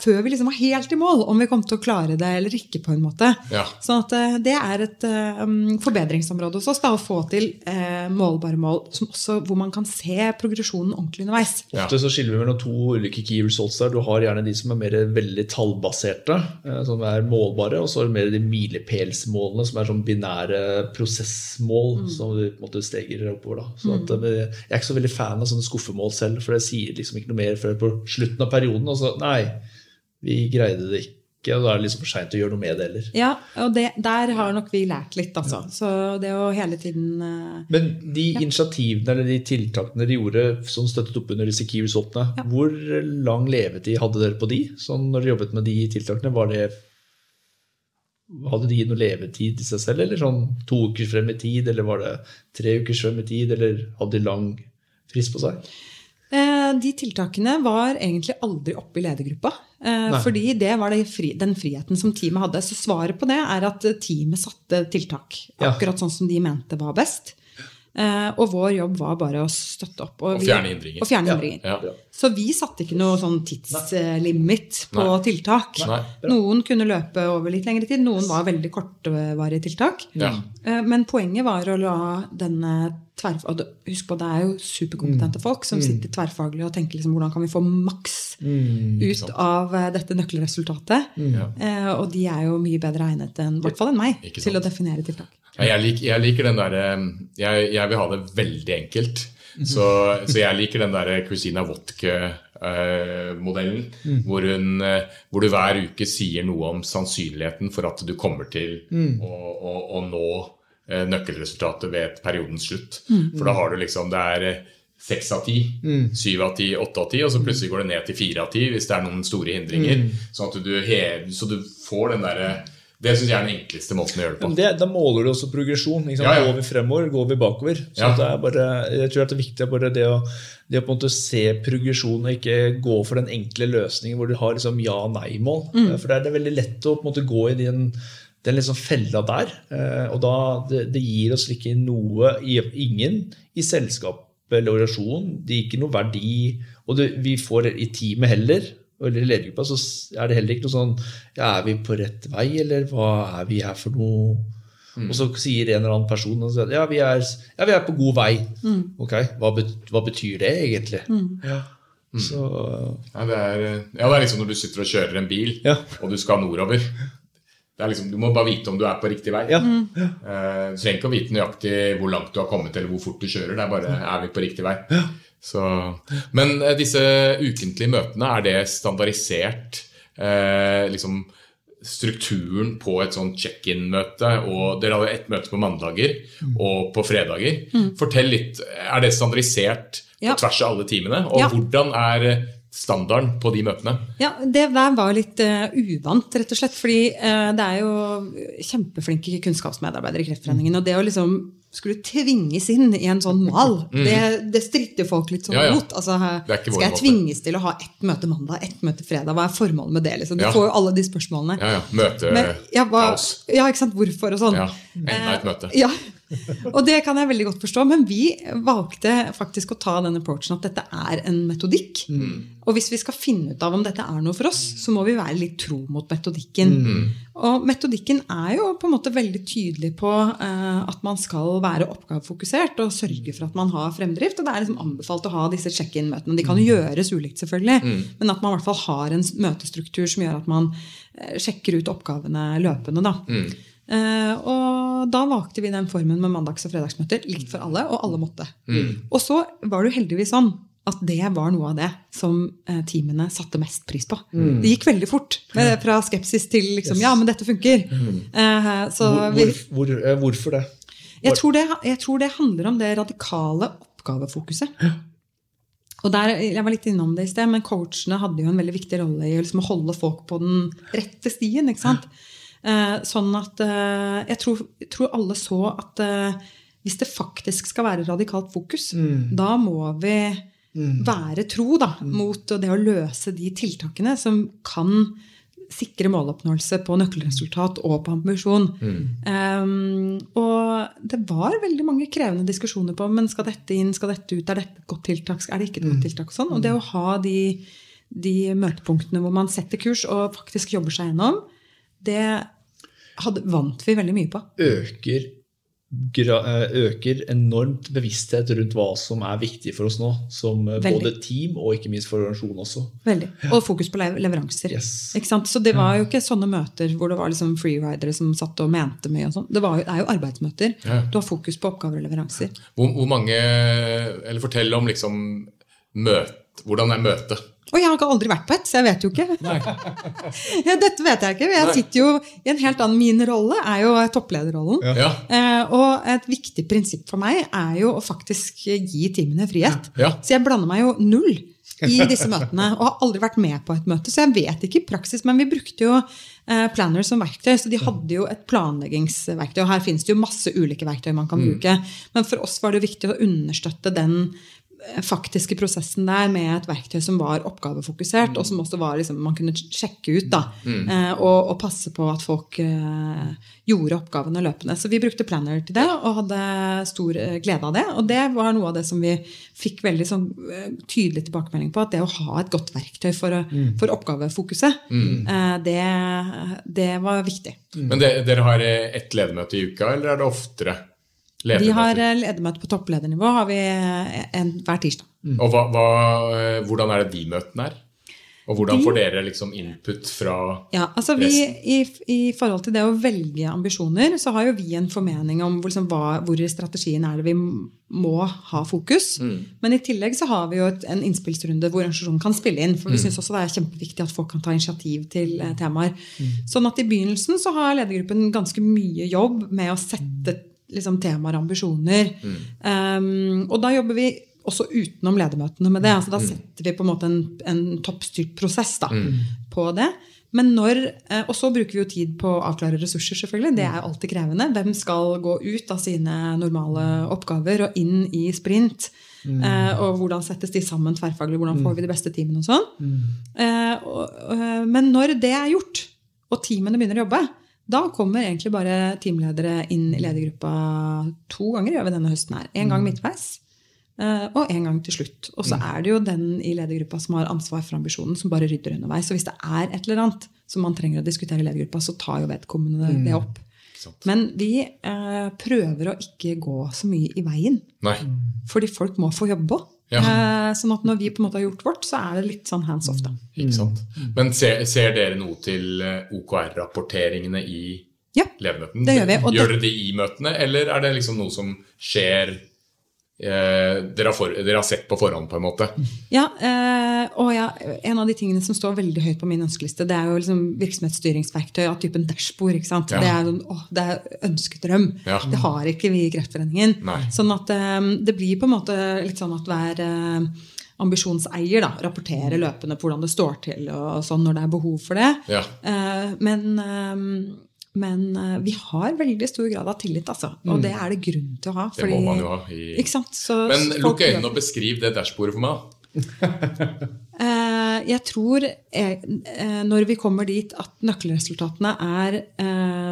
før vi liksom var helt i mål om vi kom til å klare det eller ikke. på en måte. Ja. Sånn at eh, Det er et eh, um, forbedringsområde hos oss da, å få til uh, målbare mål som også, hvor man kan se progresjonen ordentlig underveis. Ja. Ofte så skiller vi mellom to ulike key results der. Du har gjerne de som er mer veldig tallbaserte, som er målbare, og så er det mer de milepælsmålene, som er sånn binære prosessmål som du på en måte steger oppover. da. Så at, eh, jeg er ikke så veldig fan av sånne skuffemål selv, for det sier liksom ikke noe mer før på slutten av perioden. Og så nei, vi greide det ikke, og da er det liksom for seint å gjøre noe med det heller. Ja, og det, der har nok vi lært litt, altså. Så det å hele tiden uh, Men de initiativene eller de tiltakene dere gjorde som støttet opp under disse key resultene, Ja. hvor lang levetid hadde dere på de? Sånn når dere jobbet med de tiltakene, var det hadde de noe levetid i seg selv, eller sånn to uker frem i tid, eller var det tre uker frem i tid, eller hadde de lang frist på seg? Eh, De tiltakene var egentlig aldri oppe i ledergruppa. eh, Nei. Fordi det var det fri, den friheten som teamet hadde. Så svaret på det er at teamet satte tiltak Ja. akkurat sånn som de mente var best. Eh, Og vår jobb var bare å støtte opp. Og og fjerne hindringer. Og fjerne Ja. Ja. Så vi satte ikke noe sånn tidslimit på Nei. tiltak. Nei. Noen kunne løpe over litt lengre tid, noen var veldig kortvarige tiltak. Ja. Eh, Men poenget var å la denne tverrfag... Husk på, det er jo superkompetente folk som sitter tverrfaglig og tenker liksom, hvordan kan vi få maks ut av eh, dette nøkkelresultatet. Ja. Eh, Og de er jo mye bedre egnet enn, i hvert fall enn meg til å definere tiltak. Ja, Jeg, lik, jeg liker den derre jeg, jeg vil ha det veldig enkelt. Så, så jeg liker den der Christina Wotke-modellen, hvor, hun, eh, hvor du hver uke sier noe om sannsynligheten for at du kommer til å, å, å nå eh, nøkkelresultatet ved periodens slutt. For da har du liksom Det er seks av ti, syv av ti, åtte av ti, og så plutselig går det ned til fire av ti hvis det er noen store hindringer. Sånn at du så du får den derre Det syns jeg er den enkleste måten å gjøre det på. Men det, da måler du også progresjon. Ikke sant? Ja, ja. Går vi fremover, går vi bakover? Så Ja. det er bare, jeg tror at det er viktig er bare det å, det å på en måte se progresjon og ikke gå for den enkle løsningen hvor du har liksom ja-nei-mål. For det er, det er veldig lett å på en måte gå i den, den liksom fella der. Eh, Og da, det, det gir oss ikke noe, ingen i selskapet eller organisasjonen. Det gir ikke noe verdi. Og det, vi får i teamet heller eller i ledergruppa, så er det heller ikke noe sånn ja, Er vi på rett vei, eller hva er vi her for noe? Og så sier en eller annen person og sier, at ja, vi er, ja, vi er på god vei. Ok, hva, bet, hva betyr det egentlig? Ja. Så Ja det, er, ja, det er liksom når du sitter og kjører en bil, Ja. og du skal nordover. Det er liksom, du må bare vite om du er på riktig vei. ja. Uh, Du trenger ikke å vite nøyaktig hvor langt du har kommet eller hvor fort du kjører. Det er bare er vi på riktig vei. Så, men eh, disse ukentlige møtene, er det standardisert eh, liksom strukturen på et sånn check-in-møte? og Dere hadde ett møte på mandager og på fredager. Fortell litt, Er det standardisert Ja. på tvers av alle timene? Og Ja. hvordan er standarden på de møtene? Ja, Det var litt uh, uvant, rett og slett. Fordi uh, det er jo kjempeflinke kunnskapsmedarbeidere i Kreftforeningen. Og det å liksom skulle tvinges inn i en sånn mal, det, det stritter folk litt sånn Mm. Ja, ja. mot. Altså, skal jeg måte. tvinges til å ha ett møte mandag, ett møte fredag? Hva er formålet med det? Liksom? Du Ja. får jo alle de spørsmålene. Ja, ja. Møte Men, ja, hva, ja, ikke sant? Hvorfor og sånn. Ja, enda et møte. Ja, Og det kan jeg veldig godt forstå, men vi valgte faktisk å ta den approachen at dette er en metodikk. Og hvis vi skal finne ut av om dette er noe for oss, så må vi være litt tro mot metodikken. Og metodikken er jo på en måte veldig tydelig på eh, at man skal være oppgavefokusert og sørge for at man har fremdrift. Og det er liksom anbefalt å ha disse check-in-møtene. De kan jo gjøres ulikt, selvfølgelig, men at man i hvert fall har en møtestruktur som gjør at man eh, sjekker ut oppgavene løpende. da. Eh, og da valgte vi den formen med mandags- og fredagsmøter. Likt for alle, og alle måtte. Og så var det jo heldigvis sånn at det var noe av det som eh, teamene satte mest pris på. Det gikk veldig fort. eh, Fra skepsis til liksom, ja, men dette funker. Eh, så Hvor, hvor, hvor, eh, hvorfor det? jeg, tror det jeg tror det handler om det radikale oppgavefokuset. Og der, jeg var litt innom det i sted, men Coachene hadde jo en veldig viktig rolle i liksom, å holde folk på den rette stien. ikke sant? Eh, sånn at eh, jeg tror, jeg tror alle så at eh, hvis det faktisk skal være radikalt fokus, da må vi være tro da, mot det å løse de tiltakene som kan sikre måloppnåelse på nøkkelresultat og på ambisjon. Um, og det var veldig mange krevende diskusjoner på men skal dette inn, skal dette ut, er dette et godt tiltak, er det ikke et godt tiltak? Og sånn. Og det å ha de, de møtepunktene hvor man setter kurs og faktisk jobber seg gjennom, det hadde, vant vi veldig mye på. øker, gra, eh, øker enormt bevissthet rundt hva som er viktig for oss nå. Som eh, Veldig. både team og ikke minst for organisasjonen også. Veldig. Og fokus på leveranser. Yes. Ikke sant? Så det var jo ikke sånne møter hvor det var liksom freeridere som satt og mente mye. og sånn. Det, var det er jo arbeidsmøter. Ja. Du har fokus på oppgaver og leveranser. Hvor, hvor mange Eller fortell om liksom møt, Hvordan er møtet? Og jeg har ikke aldri vært på et, så jeg vet jo ikke. ja, dette vet jeg ikke. Jeg sitter jo i en helt annen Min rolle er jo topplederrollen. Ja. Eh, og et viktig prinsipp for meg er jo å faktisk gi teamene frihet. Ja. Så jeg blander meg jo null i disse møtene og har aldri vært med på et møte. Så jeg vet ikke i praksis, men vi brukte jo eh, Planner som verktøy, så de hadde jo et planleggingsverktøy. Og her finnes det jo masse ulike verktøy man kan bruke. Men for oss var det viktig å understøtte den faktiske prosessen der med et verktøy som var oppgavefokusert, og som også var liksom, man kunne sjekke ut da, mm. og, og passe på at folk uh, gjorde oppgavene løpende. Så vi brukte Planner til det og hadde stor eh, glede av det. Og det var noe av det som vi fikk veldig sånn, eh, tydelig tilbakemelding på, at det å ha et godt verktøy for, mm. for oppgavefokuset, uh, det, det var viktig. Men det, dere har eh, ett ledermøte i uka, eller er det oftere? Vi har ledermøter? eh, ledermøte på toppledernivå har vi eh, en, hver tirsdag. Og hva, hva, eh, hvordan er det de møtene er? Og hvordan De- får dere liksom input fra Ja, altså vi, i, I forhold til det å velge ambisjoner, så har jo vi en formening om hvor, liksom, hva, hvor i strategien er det vi må ha fokus. Men i tillegg så har vi jo et, en innspillsrunde hvor organisasjonen kan spille inn. For vi syns også det er kjempeviktig at folk kan ta initiativ til eh, temaer. Sånn at i begynnelsen så har ledergruppen ganske mye jobb med å sette liksom, temaer og ambisjoner. Um, og da jobber vi også utenom ledermøtene med det. altså Da setter vi på en måte en, en toppstyrt prosess da, på det. Men når, eh, Og så bruker vi jo tid på å avklare ressurser, selvfølgelig. Det er alltid krevende. Hvem skal gå ut av sine normale oppgaver og inn i sprint? Mm. og hvordan settes de sammen tverrfaglig? Hvordan får vi de beste teamene og sånn? Mm. eh, men når det er gjort, og teamene begynner å jobbe, da kommer egentlig bare teamledere inn i ledergruppa to ganger gjør vi denne høsten her. En gang midtveis. eh, Og en gang til slutt. Og så er det jo den i ledergruppa som har ansvar for ambisjonen, som bare rydder underveis. Så hvis det er et eller annet som man trenger å diskutere i ledergruppa, så tar jo vedkommende det, det opp. Men vi eh, prøver å ikke gå så mye i veien. Nei. Fordi folk må få jobbe. Ja. Eh, sånn at når vi på en måte har gjort vårt, så er det litt sånn hands off. da. Ikke sant? Men ser, ser dere noe til eh, OKR-rapporteringene i Ja, ledermøtene? det gjør vi, og gjør det- dere det i møtene, eller er det liksom noe som skjer eh, dere, har for, dere har sett på forhånd, på en måte? Ja, eh, og ja, En av de tingene som står veldig høyt på min ønskeliste, det er jo liksom virksomhetsstyringsverktøy av typen dashbord. Ja. Det er sånn, det er ønskedrøm. Ja. Det har ikke vi i Kreftforeningen. Nei. Sånn at eh, det blir på en måte litt sånn at hver eh, ambisjonseier da, rapporterer løpende på hvordan det står til, og sånn når det er behov for det. Ja. Eh, men eh, men eh, vi har veldig stor grad av tillit, altså. Og det er det grunn til å ha. Fordi, Det må man jo ha. I... Så Men lukk øynene og beskriv det dashbordet for meg. Eh, jeg tror eh, når vi kommer dit at nøkkelresultatene er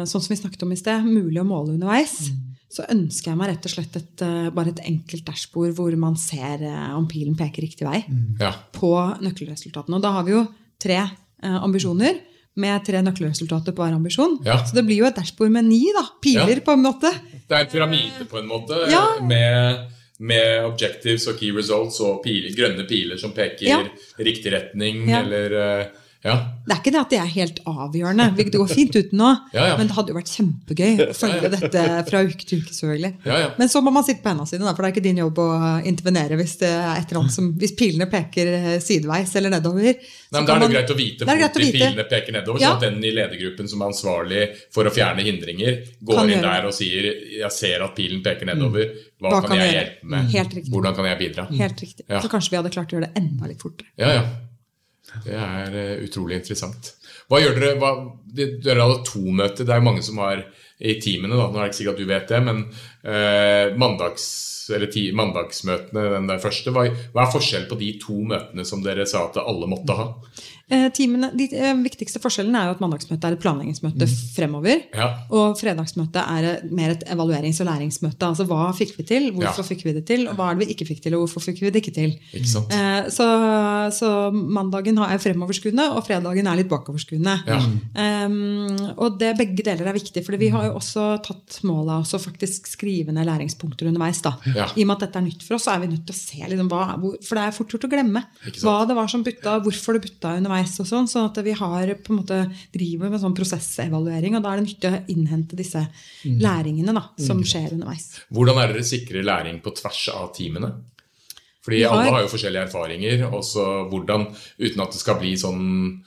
sånn som vi snakket om i sted, mulig å måle underveis, så ønsker jeg meg rett og slett et, bare et enkelt dashbord hvor man ser om pilen peker riktig vei Ja. på nøkkelresultatene. Og da har vi jo tre ambisjoner med tre nøkkelresultater på hver ambisjon. Ja. Så det blir jo et dashbord med ni da, piler Ja. på en måte. Det er en pyramide på en måte, Ja. med, med objectives og key results og piler, grønne piler som peker riktig retning, eller eh, Ja. Det er ikke det at det er helt avgjørende. Det går fint uten nå. Ja, ja. Men det hadde jo vært kjempegøy å følge dette fra uke til uke. selvfølgelig. Men så må man sitte på hendene sine, for det er ikke din jobb å intervenere hvis, som, hvis pilene peker eh, sideveis eller nedover. Nei, men Da er det man- greit å vite hvor de pilene peker nedover, Ja. så at den i ledergruppen som er ansvarlig for å fjerne hindringer, går Kan inn gjøre der og sier 'jeg ser at pilen peker nedover', hva, Hva kan, kan jeg hjelpe med? Hvordan kan jeg bidra? Helt riktig. Så kanskje vi hadde klart å gjøre det enda litt fortere. Ja, ja. Det er eh, utrolig interessant. Hva gjør dere? Hva, dere hadde to møter. Det er mange som har i teamene. Da. Nå er det ikke sikkert at du vet det, men eh, mandags, ti, mandagsmøtene, den der første, hva, hva er forskjellen på de to møtene som dere sa at alle måtte ha? Eh, timene, de eh, viktigste forskjellene er jo at mandagsmøtet er et planleggingsmøte fremover. Ja. Og fredagsmøtet er eh, mer et evaluerings- og læringsmøte. Altså hva fikk vi til, hvorfor Ja. fikk vi det til, og hva er det vi ikke fikk til, og hvorfor fikk vi det ikke til. Ikke? Eh, så, så mandagen er fremoverskuende, og fredagen er litt bakoverskuende. Ja. Um, og det, begge deler er viktig, for vi har jo også tatt mål av å faktisk skrive ned læringspunkter underveis. da. I og med at dette er nytt for oss, så er vi nødt til å se liksom, hva, For det er fort gjort å glemme hva det var som butta, hvorfor det butta underveis. Og sånn, sånn at vi har på en måte driver med sånn prosessevaluering, og da er det nyttig å innhente disse Mm. læringene da, som skjer underveis. Hvordan er dere sikre læring på tvers av teamene? Fordi har- alle har jo forskjellige erfaringer. og så hvordan, Uten at det skal bli sånn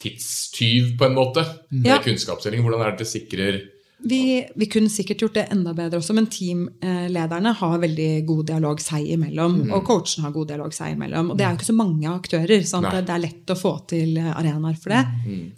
tidstyv, på en måte, med Ja. kunnskapsdeling. Hvordan er det dere sikrer Vi, vi kunne sikkert gjort det enda bedre også, men teamlederne har veldig god dialog seg imellom. Mm. Og coachene har god dialog seg imellom. Og det er jo ikke så mange aktører, Mm. det er lett å få til arenaer for det.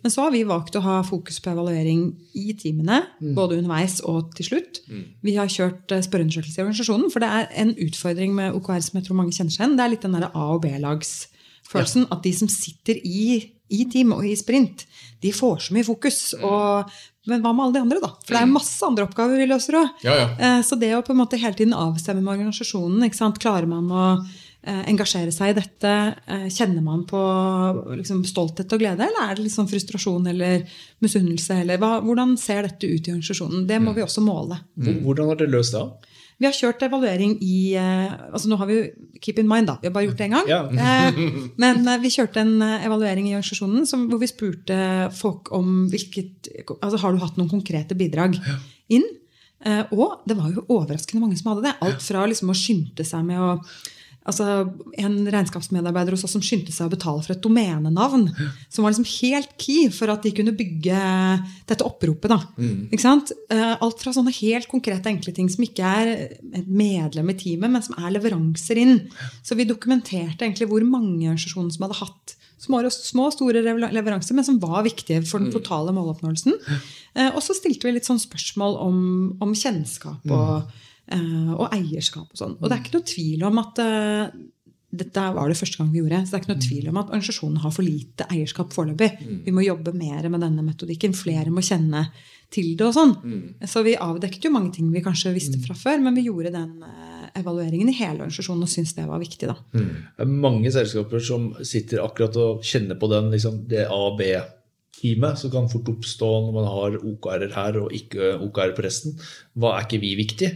Men så har vi valgt å ha fokus på evaluering i teamene, Mm. både underveis og til slutt. Vi har kjørt eh, spørreundersøkelse i organisasjonen, for det er en utfordring med OKR som jeg tror mange kjenner seg igjen. Det er litt den der A- og B-lagsfølelsen. At de som sitter i, i team og i sprint, de får så mye fokus. Og, men hva med alle de andre, da? For det er masse andre oppgaver vi løser òg. Ja, ja. Så det å på en måte hele tiden avstemme med organisasjonen, ikke sant? klarer man å eh, engasjere seg i dette? Eh, Kjenner man på liksom, stolthet og glede, eller er det sånn frustrasjon eller misunnelse? Eller hva, hvordan ser dette ut i organisasjonen? Det må vi også måle. Hvordan har dere løst det? Vi har kjørt evaluering i eh, altså Nå har vi jo Keep in mind, da. Vi har bare gjort det én gang. Ja. Eh, Men eh, vi kjørte en evaluering i organisasjonen som, hvor vi spurte folk om hvilket altså Har du hatt noen konkrete bidrag inn? Eh, Og det var jo overraskende mange som hadde det. Alt fra liksom å skynde seg med å Altså, En regnskapsmedarbeider hos oss som skyndte seg å betale for et domenenavn. Som var liksom helt key for at de kunne bygge dette oppropet. da. Ikke sant? Eh, Alt fra sånne helt konkrete enkle ting som ikke er et medlem i teamet, men som er leveranser inn. Så vi dokumenterte egentlig hvor mange organisasjoner som hadde hatt små og store leveranser, men som var viktige for den totale måloppnåelsen. Ja. Og så stilte vi litt sånn spørsmål om, om kjennskap og, eh, og eierskap og sånn. Og det er ikke noe tvil om at eh, dette var det første gang vi gjorde. Så det er ikke noe tvil om at organisasjonen har for lite eierskap foreløpig. Vi må jobbe mer med denne metodikken. Flere må kjenne til det og sånn. Så vi avdekket jo mange ting vi kanskje visste fra før, men vi gjorde den eh, evalueringen i hele organisasjonen og syntes det var viktig, da. Det er mange selskaper som sitter akkurat og kjenner på den, liksom, det A-B-teamet som kan fort oppstå når man har OKR-er her og ikke OKR på resten. Hva er ikke vi viktig?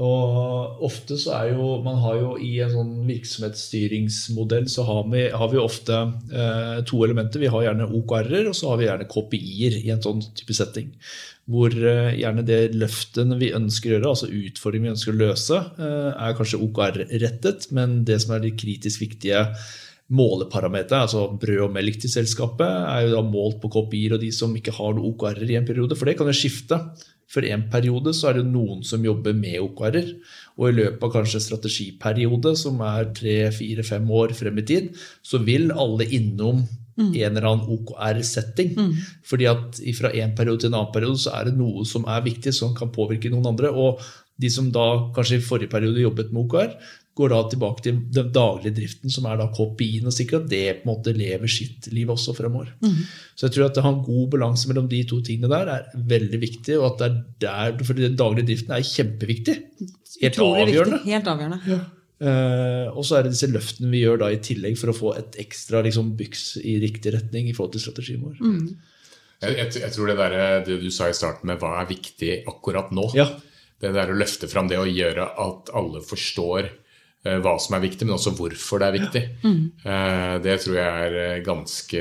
Og ofte så er jo Man har jo i en sånn virksomhetsstyringsmodell så har vi, har vi ofte eh, to elementer. Vi har gjerne OKR-er, og så har vi gjerne KPI-er i en sånn type setting. Hvor eh, gjerne det løftet vi ønsker å gjøre, altså utfordringen vi ønsker å løse, eh, er kanskje OKR-rettet, men det som er de kritisk viktige måleparametere, altså brød og melk til selskapet, er jo da målt på KPI-er og de som ikke har noe OKR-er i en periode, for det kan jo skifte. For en periode så er det noen som jobber med OKR-er, og i løpet av kanskje strategiperiode, som er tre, fire, fem år frem i tid, så vil alle innom en eller annen OKR-setting. Fordi at fra en periode til en annen periode så er det noe som er viktig, som kan påvirke noen andre. Og de som da kanskje i forrige periode jobbet med OKR, går da tilbake til den daglige driften, som er da KPI-en, og sikrer at det på en måte lever sitt liv også fremover. Så jeg tror at det ha en god balanse mellom de to tingene der er veldig viktig. og at det er der, for Den daglige driften er kjempeviktig. Helt Utrolig avgjørende. viktig. Helt avgjørende. Eh, og så er det disse løftene vi gjør da i tillegg for å få et ekstra liksom, byks i riktig retning i forhold til strategien vår. Jeg, jeg, jeg tror det, der, det du sa i starten med hva er viktig akkurat nå, Ja. det der å løfte fram det og gjøre at alle forstår hva som er viktig, men også hvorfor det er viktig, Mm. det tror jeg er eh, ganske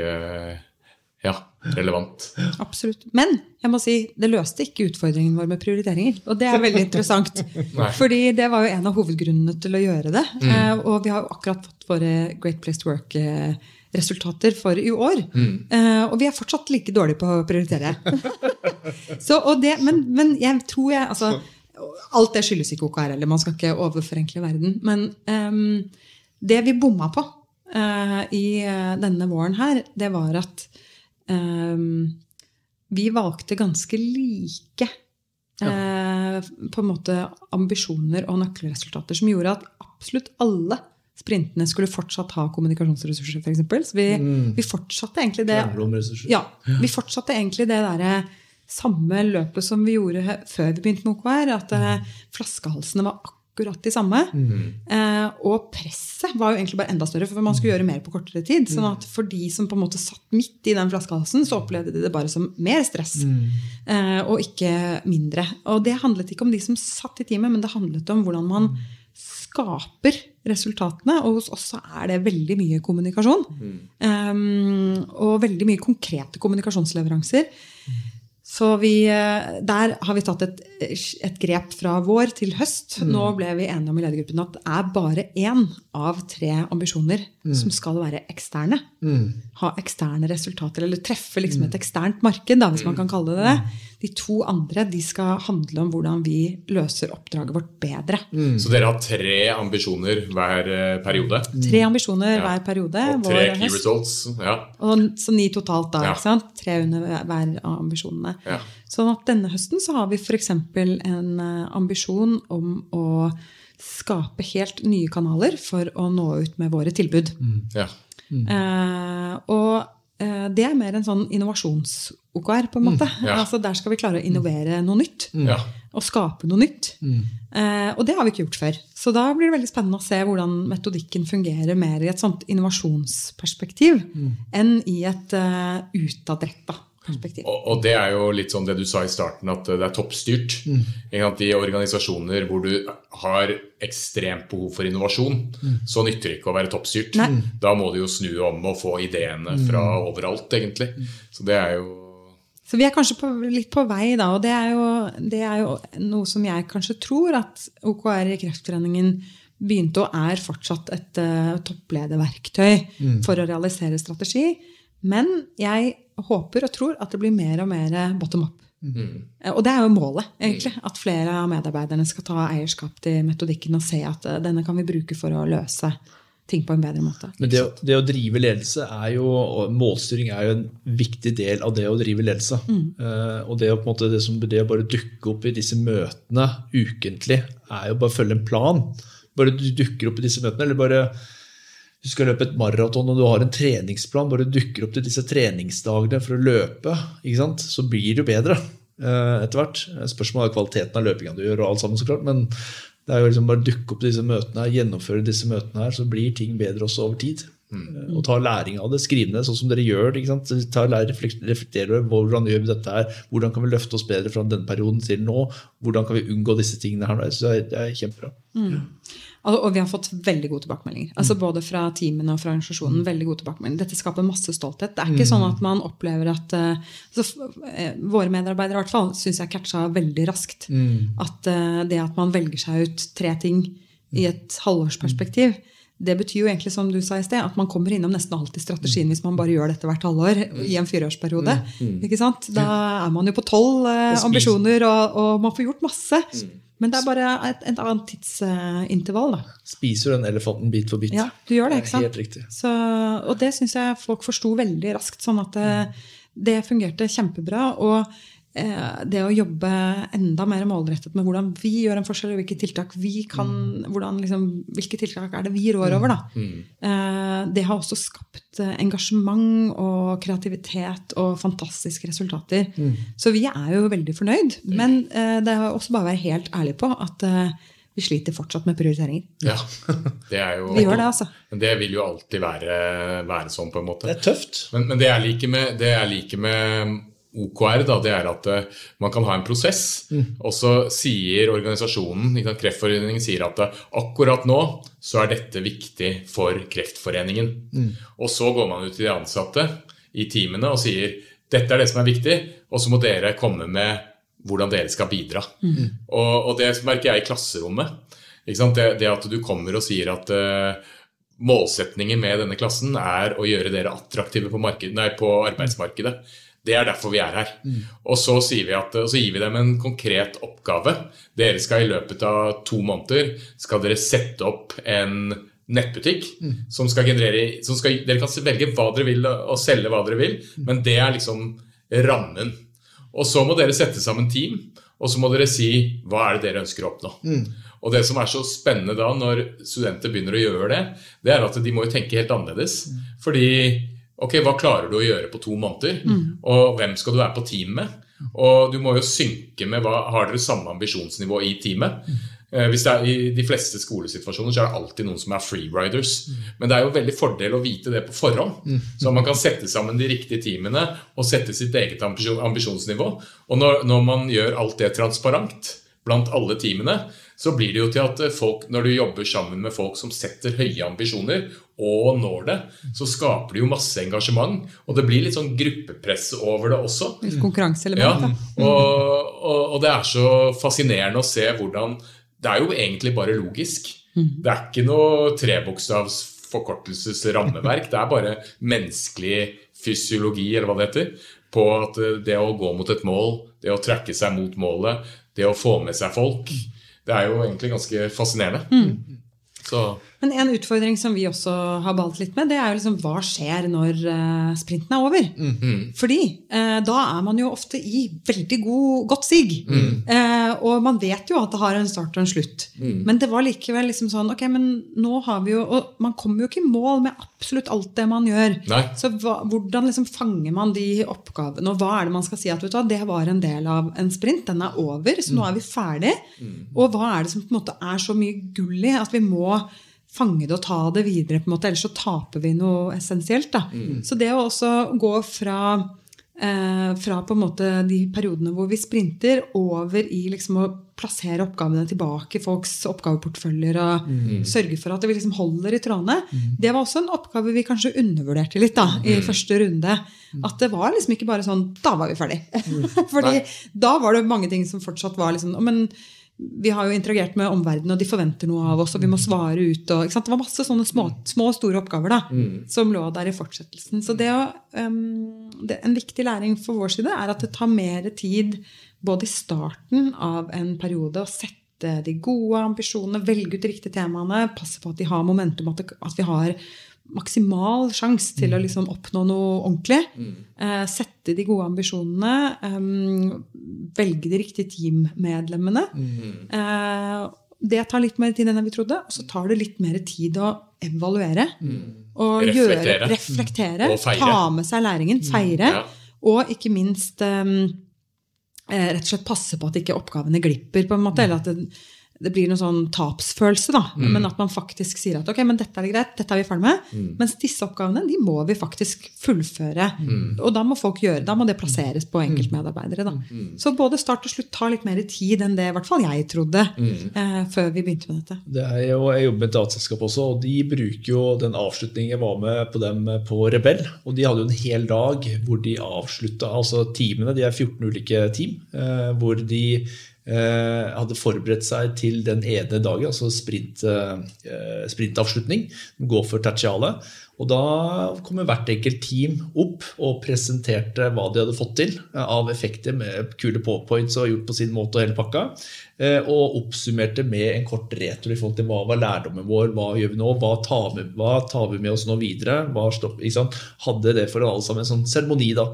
ja, relevant. Absolutt. Men jeg må si, det løste ikke utfordringen vår med prioriteringer. Og det er veldig interessant. fordi det var jo en av hovedgrunnene til å gjøre det. Mm. og vi har jo akkurat fått våre Great Place to Work-resultater for i år. Eh, og vi er fortsatt like dårlige på å prioritere. Så, og det, men, men jeg tror jeg altså, Alt det skyldes ikke OKR, eller man skal ikke overforenkle verden. Men um, det vi bomma på uh, i eh, denne våren her, det var at um, vi valgte ganske like eh, på en måte ambisjoner og nøkkelresultater som gjorde at absolutt alle sprintene skulle fortsatt ha kommunikasjonsressurser, f.eks. Så vi, vi fortsatte egentlig det ja, vi fortsatte egentlig det derre samme løpet som vi gjorde før vi begynte med OKR. At eh, flaskehalsene var akkurat de samme. Eh, og presset var jo egentlig bare enda større, for man skulle gjøre mer på kortere tid. sånn at for de som på en måte satt midt i den flaskehalsen, så opplevde de det bare som mer stress. Eh, og ikke mindre. Og det handlet ikke om de som satt i teamet, men det handlet om hvordan man skaper resultatene. Og hos oss er det veldig mye kommunikasjon. Um, og veldig mye konkrete kommunikasjonsleveranser. Så vi, eh, der har vi tatt et, et grep fra vår til høst. Nå ble vi enige om i ledergruppen at det er bare én av tre ambisjoner som skal være eksterne. Ha eksterne resultater, eller treffe liksom et eksternt marked, da, hvis man kan kalle det det. De to andre de skal handle om hvordan vi løser oppdraget vårt bedre. Så dere har tre ambisjoner hver eh, periode? Tre ambisjoner Ja. hver periode. Og tre key høst. results? Ja. Og, så ni totalt, da. Ja. ikke sant? Tre under hver av ambisjonene. Ja. Sånn at denne høsten så har vi f.eks. en eh, ambisjon om å skape helt nye kanaler for å nå ut med våre tilbud. ja. Eh, og det er mer en sånn innovasjons-OKR, på en måte. ja. Altså Der skal vi klare å innovere noe nytt. ja. Og skape noe nytt. Eh, og det har vi ikke gjort før. Så da blir det veldig spennende å se hvordan metodikken fungerer mer i et sånt innovasjonsperspektiv enn i et uh, utadretta perspektiv. Og, og det er jo litt sånn det du sa i starten, at det er toppstyrt. Mm. I organisasjoner hvor du har ekstremt behov for innovasjon, så nytter det ikke å være toppstyrt. Nei. Da må du jo snu om og få ideene fra overalt, egentlig. Så det er jo Så vi er kanskje på, litt på vei, da. Og det er, jo, det er jo noe som jeg kanskje tror at OKR i Kreftforeningen begynte og er fortsatt et uh, topplederverktøy for å realisere strategi. Men jeg håper og tror at det blir mer og mer bottom up. Mm. Og det er jo målet, egentlig. At flere av medarbeiderne skal ta eierskap til metodikken og se at eh, denne kan vi bruke for å løse ting på en bedre måte. Men det, det å drive ledelse er jo, og målstyring er jo en viktig del av det å drive ledelse. Eh, og det å, på en måte, det, som, det å bare dukke opp i disse møtene ukentlig, er jo bare å følge en plan. Bare du dukker opp i disse møtene, eller bare du skal løpe et maraton og du har en treningsplan, bare du dukker opp til disse treningsdagene for å løpe, ikke sant? så blir det jo bedre eh, etter hvert. Spørsmålet er kvaliteten av løpinga du gjør, og alt sammen, så klart, men det er jo liksom bare å dukke opp til disse møtene her, gjennomføre disse møtene her, så blir ting bedre også over tid. Mm. Og ta læring av det, skrive ned sånn som dere gjør. ikke sant? Ta lære, reflektere over hvordan gjør vi dette her, hvordan kan vi løfte oss bedre fra denne perioden til nå, hvordan kan vi unngå disse tingene her. Jeg synes det er, det er kjempebra. Og og vi har fått veldig gode tilbakemeldinger. Altså Både fra teamene og fra organisasjonen. veldig gode tilbakemeldinger. Dette skaper masse stolthet. Det er ikke sånn at man opplever at eh, altså, eh, Våre medarbeidere i hvert fall syns jeg catcha veldig raskt. At eh, det at man velger seg ut tre ting i et halvårsperspektiv, det betyr jo egentlig, som du sa i sted, at man kommer innom nesten alltid strategien hvis man bare gjør dette hvert halvår i en fireårsperiode. Ikke sant? Da er man jo på tolv eh, ambisjoner, og, og man får gjort masse. Men det er bare et, et annet tidsintervall. da. Spiser den elefanten bit for bit. Ja, du gjør det, ikke sant? Helt riktig. Så, og det syns jeg folk forsto veldig raskt. Sånn at det, det fungerte kjempebra. Og eh, det å jobbe enda mer målrettet med hvordan vi gjør en forskjell, og hvilke tiltak vi kan, hvordan, liksom, hvilke tiltak er det vi rår over, da. Eh, det har også skapt eh, engasjement og kreativitet og fantastiske resultater. Så vi er jo veldig fornøyd. Men eh, det er også bare å være helt ærlig på at eh, vi sliter fortsatt med prioriteringer. Ja, det er jo Vi gjør det, altså. Men det vil jo alltid være, være sånn, på en måte. Det er tøft. Men, men det jeg liker med, liker med OKR, da, det er at eh, man kan ha en prosess. Og så sier organisasjonen, Kreftforeningen sier at eh, akkurat nå så er dette viktig for Kreftforeningen. Og så går man ut til de ansatte i teamene og sier dette er det som er viktig, og så må dere komme med hvordan dere skal bidra. Og, og det merker jeg i klasserommet. Det, det at du kommer og sier at uh, målsetningen med denne klassen er å gjøre dere attraktive på, marked, nei, på arbeidsmarkedet. Det er derfor vi er her. Og så, vi at, og så gir vi dem en konkret oppgave. Dere skal i løpet av to måneder skal dere sette opp en nettbutikk som skal generere som skal, Dere kan velge hva dere vil og selge hva dere vil, men det er liksom rammen. Og så må dere sette sammen team, og så må dere si hva er det dere ønsker å oppnå. Og det som er så spennende da, når studenter begynner å gjøre det, det er at de må jo tenke helt annerledes. Fordi ok, hva klarer du å gjøre på to måneder? Og hvem skal du være på team med? Og du må jo synke med hva Har dere samme ambisjonsnivå i teamet? Mm. Hvis det er I de fleste skolesituasjoner så er det alltid noen som er freeriders. Men det er jo veldig fordel å vite det på forhånd. Så man kan sette sammen de riktige teamene og sette sitt eget ambisjonsnivå. Og når, når man gjør alt det transparent blant alle teamene, så blir det jo til at folk, når du jobber sammen med folk som setter høye ambisjoner og når det, så skaper det jo masse engasjement. Og det blir litt sånn gruppepress over det også. Litt Ja, konkurranseelement. da. og, og, og det er så fascinerende å se hvordan Det er jo egentlig bare logisk. Det er ikke noe trebokstavs forkortelsesrammeverk. Det er bare menneskelig fysiologi, eller hva det heter, på at det å gå mot et mål, det å trekke seg mot målet, det å få med seg folk Det er jo egentlig ganske fascinerende. Så Men en utfordring som vi også har balt litt med, det er jo liksom hva skjer når eh, sprinten er over? Fordi eh, da er man jo ofte i veldig god, godt sig. Eh, og man vet jo at det har en start og en slutt. Men det var likevel liksom sånn Ok, men nå har vi jo Og man kommer jo ikke i mål med absolutt alt det man gjør. Nei. Så hva, hvordan liksom fanger man de oppgavene, og hva er det man skal si at vet du, hva, det var en del av en sprint, den er over, så nå er vi ferdig. Og hva er det som på en måte er så mye gull i at vi må fange det og ta det videre, på en måte, ellers så taper vi noe essensielt. Da. Så det å også gå fra, eh, fra på en måte de periodene hvor vi sprinter, over i liksom å plassere oppgavene tilbake i folks oppgaveporteføljer og sørge for at vi liksom holder i trådene, det var også en oppgave vi kanskje undervurderte litt da, i første runde. At det var liksom ikke bare sånn Da var vi ferdig. Fordi Nei. da var det mange ting som fortsatt var liksom men vi har jo interagert med omverdenen, og de forventer noe av oss, og vi må svare ut. Og? Det var masse sånne små, små og store oppgaver da, som lå der i fortsettelsen. Så det, å, um, det, en viktig læring for vår side er at det tar mer tid både i starten av en periode å sette de gode ambisjonene, velge ut de riktige temaene, passe på at de har momentum, at, det, at vi har maksimal sjanse til å liksom oppnå noe ordentlig. Eh, sette de gode ambisjonene. em, velge de riktige teammedlemmene. Eh, det tar litt mer tid enn vi trodde. Og så tar det litt mer tid å evaluere. Og Reflektere. Gjøre, reflektere. Og. Ta med seg læringen. Feire. ja. Og ikke minst eh, rett og slett passe på at ikke oppgavene glipper. på en måte, eller at det, det blir noen sånn tapsfølelse. da, Men at man faktisk sier at ok, men dette er det greit, dette er vi ferdig med. Mens disse oppgavene de må vi faktisk fullføre. Og da må folk gjøre, da må det plasseres på enkeltmedarbeidere. da. Så både start og slutt tar litt mer tid enn det i hvert fall jeg trodde eh, før vi begynte med dette. Det er jo, jeg jobber med et dataselskap også, og de bruker jo den avslutningen jeg var med på dem på Rebell. Og de hadde jo en hel dag hvor de avslutta altså teamene. De er 14 ulike team. Eh, hvor de hadde forberedt seg til den ene dagen, altså sprint, eh, sprintavslutning. Gå for tertiale. Og da kommer hvert enkelt team opp og presenterte hva de hadde fått til eh, av effekter med kule powerpoints og gjort på sin måte og hele pakka. Eh, og oppsummerte med en kort retro i forhold til hva var lærdommen vår, hva gjør vi nå, hva tar vi, hva tar vi med oss nå videre? Stopp, Hadde det for alle sammen en sånn seremoni. da,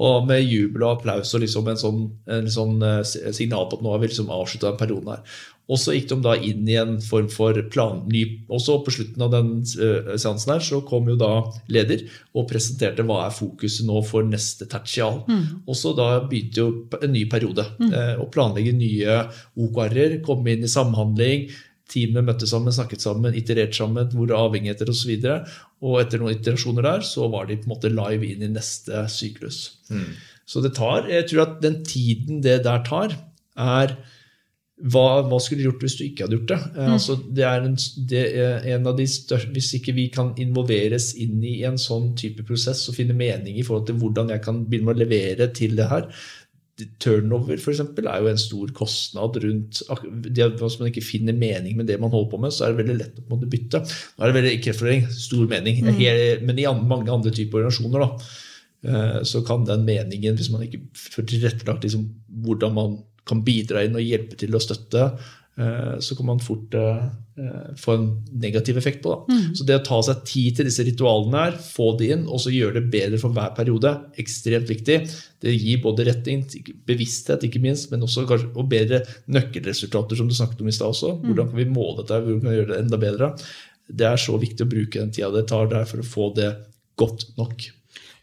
og med jubel og applaus og liksom en sånn, en sånn eh, signal på at nå har vi liksom avslutta den perioden her. Og så gikk de da inn i en form for plan. Ny, også på slutten av den uh, seansen her så kom jo da leder og presenterte hva er fokuset nå for neste tertial. Mm. Og så da begynte jo en ny periode. Mm. Uh, å planlegge nye OKR-er, komme inn i samhandling. Teamet møtte sammen, snakket sammen, itererte sammen, hvor avhengigheter osv. Og, så og etter noen iterasjoner der, så var de på en måte live inn i neste syklus. Mm. Så det tar, jeg tror at den tiden det der tar, er hva, hva, skulle du gjort hvis du ikke hadde gjort det? Eh, mm. Altså, det, er en, det er en, av de største, Hvis ikke vi kan involveres inn i en sånn type prosess og finne mening i forhold til hvordan jeg kan begynne å levere til det her Turnover for eksempel, er jo en stor kostnad rundt det Hvis man ikke finner mening med det man holder på med, så er det veldig lett å måtte bytte. Nå er det veldig kreftforening, stor mening, mm. men i mange andre typer organisasjoner da, eh, så kan den meningen, hvis man ikke får tilrettelagt liksom, hvordan man kan bidra inn og hjelpe til å støtte, eh, så kan man fort eh, få en negativ effekt på det. Mm. Så det å ta seg tid til disse ritualene, her, få det inn og så gjøre det bedre for hver periode, ekstremt viktig. Det gir både retning, bevissthet, ikke minst, men også kanskje, og bedre nøkkelresultater, som du snakket om i stad også. Mm. Hvordan kan vi måle dette, hvordan kan vi gjøre det enda bedre? Det er så viktig å bruke den tida det tar der for å få det godt nok.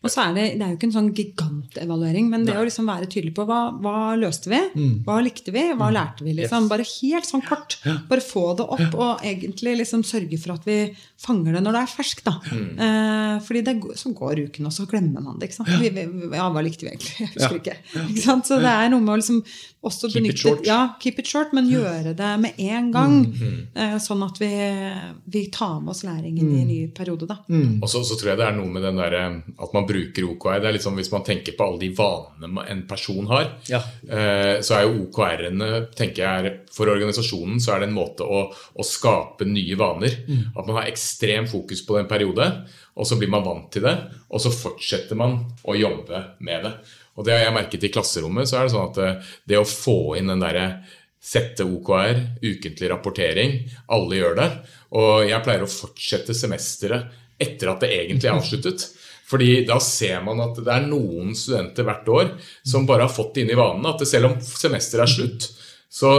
Og så er det, det er jo ikke en sånn gigantevaluering, men det Nei. å liksom være tydelig på hva, hva løste vi, mm. hva likte vi, hva mm. lærte vi? liksom, yes. Bare helt sånn kort. Ja. Bare få det opp, og egentlig liksom sørge for at vi fanger det når det er ferskt. Mm. Eh, fordi det, så går uken, og så glemmer man det. Ja, vi, vi, ja hva likte vi egentlig? Jeg husker ikke. ikke? Så det er noe med å liksom også keep benytte, it short. Ja, keep it short, men gjøre det med en gang. Mm. Eh, sånn at vi, vi, tar med oss læringen i en ny periode. da. Og så, så, tror jeg det er noe med den der, at man bruker OKR. Det er litt sånn Hvis man tenker på alle de vanene en person har, ja. Eh, så er jo OKR-ene tenker jeg, For organisasjonen så er det en måte å, å skape nye vaner. Mm. At man har ekstrem fokus på det en periode, og så blir man vant til det. Og så fortsetter man å jobbe med det. Og det har jeg merket i klasserommet. så er Det sånn at eh, det å få inn den derre Sette OKR, ukentlig rapportering. Alle gjør det. Og jeg pleier å fortsette semesteret etter at det egentlig er avsluttet. Fordi da ser man at det er noen studenter hvert år som bare har fått det inn i vanen at selv om semesteret er slutt, så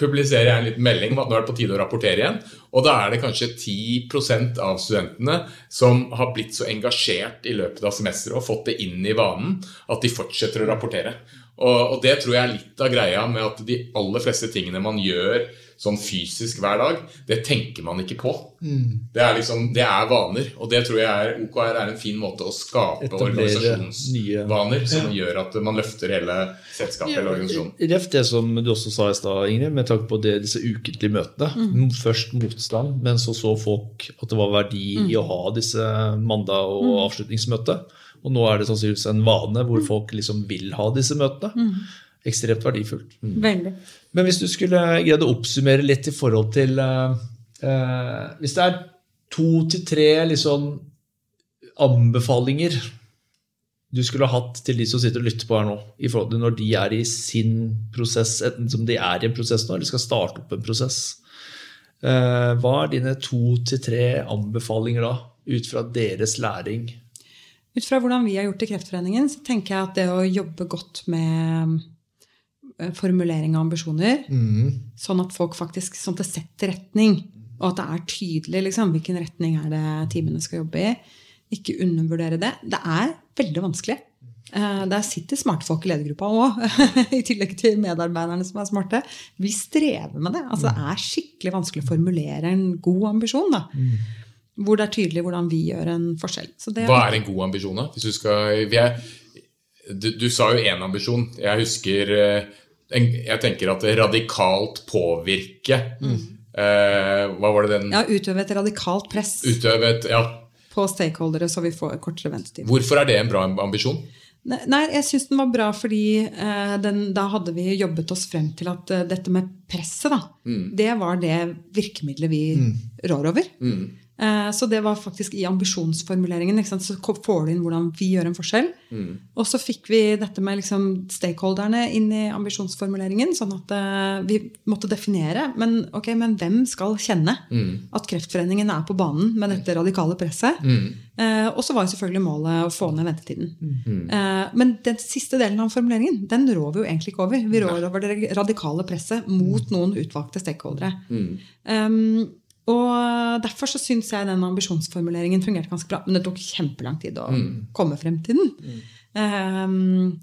publiserer jeg en liten melding om at nå er det på tide å rapportere igjen. Og da er det kanskje 10% av studentene som har blitt så engasjert i løpet av semesteret og fått det inn i vanen at de fortsetter å rapportere. Og, og det tror jeg er litt av greia med at de aller fleste tingene man gjør sånn fysisk hver dag, det tenker man ikke på. Mm. Det, er liksom, det er vaner, og det tror jeg er, OKR er en fin måte å skape organisasjonsvaner som ja. gjør at man løfter hele selskapet eller organisasjonen. Ref det som du også sa i stad, Ingrid, med tanke på det, disse ukentlige møtene. Mm. Først motstand, men så så folk at det var verdi mm. i å ha disse mandag- og mm. avslutningsmøte. Og nå er det sannsynligvis en vane hvor folk liksom vil ha disse møtene. Mm ekstremt verdifullt. Mm. Veldig. Men hvis du skulle greid å oppsummere litt i forhold til uh, uh, Hvis det er to til tre liksom, anbefalinger du skulle hatt til de som sitter og lytter på her nå, i forhold til når de er i sin prosess, enten som de er i en prosess nå, eller skal starte opp en prosess. Uh, hva er dine to til tre anbefalinger da, ut fra deres læring? Ut fra hvordan vi har gjort det i Kreftforeningen, så tenker jeg at det å jobbe godt med formulering av ambisjoner. Mm. Sånn at folk faktisk sånn at det setter retning. Og at det er tydelig liksom, hvilken retning er det teamene skal jobbe i. Ikke undervurdere det. Det er veldig vanskelig. Eh, der sitter smarte folk i ledergruppa òg, i tillegg til medarbeiderne som er smarte. Vi strever med det. Altså, det er skikkelig vanskelig å formulere en god ambisjon. da. Mm. Hvor det er tydelig hvordan vi gjør en forskjell. Er Hva er en god ambisjon, da? Hvis du, skal, er, du, du sa jo én ambisjon. Jeg husker eh, jeg tenker at radikalt påvirke mm. eh, Hva var det den Ja, Utøve et radikalt press utøve et, ja. på stakeholdere, så vi får kortere ventetid. Hvorfor er det en bra ambisjon? Nei, jeg syns den var bra fordi eh, den, da hadde vi jobbet oss frem til at uh, dette med presset, da, mm. det var det virkemidlet vi mm. rår over. Mm. Eh, Så det var faktisk i ambisjonsformuleringen. Så får du inn hvordan vi gjør en forskjell. Og så fikk vi dette med liksom stakeholderne inn i ambisjonsformuleringen, sånn at eh, vi måtte definere. Men, ok, men hvem skal kjenne at Kreftforeningen er på banen med dette radikale presset? Eh, og så var jo selvfølgelig målet å få ned ventetiden. Eh, men den siste delen av formuleringen den rår vi jo egentlig ikke over. Vi rår over det radikale presset mot noen utvalgte stakeholdere. Um, og Derfor så syns jeg den ambisjonsformuleringen fungerte ganske bra. Men det tok kjempelang tid å komme frem til den. Um,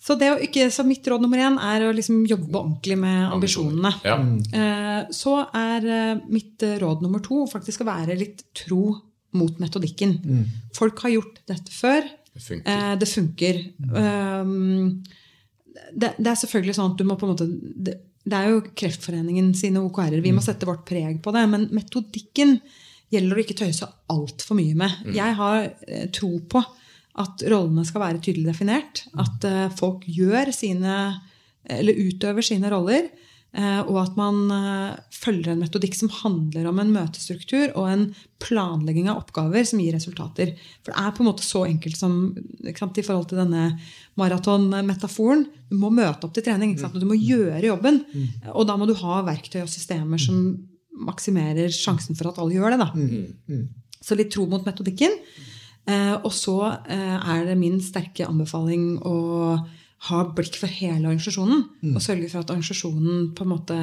så, ikke, så mitt råd nummer én er å liksom jobbe ordentlig med ambisjonene. Ja. Uh, Så er uh, mitt råd nummer to faktisk å være litt tro mot metodikken. Folk har gjort dette før. Det funker. Eh, det funker. Um, det, det er selvfølgelig sånn at du må på en måte det, det er jo Kreftforeningen sine OKR-er. Vi må sette vårt preg på det. Men metodikken gjelder å ikke tøyse altfor mye med. Jeg har eh, tro på at rollene skal være tydelig definert. At eh, folk gjør sine Eller utøver sine roller. Eh, og at man eh, følger en metodikk som handler om en møtestruktur og en planlegging av oppgaver som gir resultater. For det er på en måte så enkelt som sant, i forhold til denne maratonmetaforen. Du må møte opp til trening. Og Du må gjøre jobben. Og da må du ha verktøy og systemer som maksimerer sjansen for at alle gjør det. Da. Så litt tro mot metodikken. Eh, og så er det min sterke anbefaling å ha blikk for hele organisasjonen. Og sørge for at organisasjonen på en måte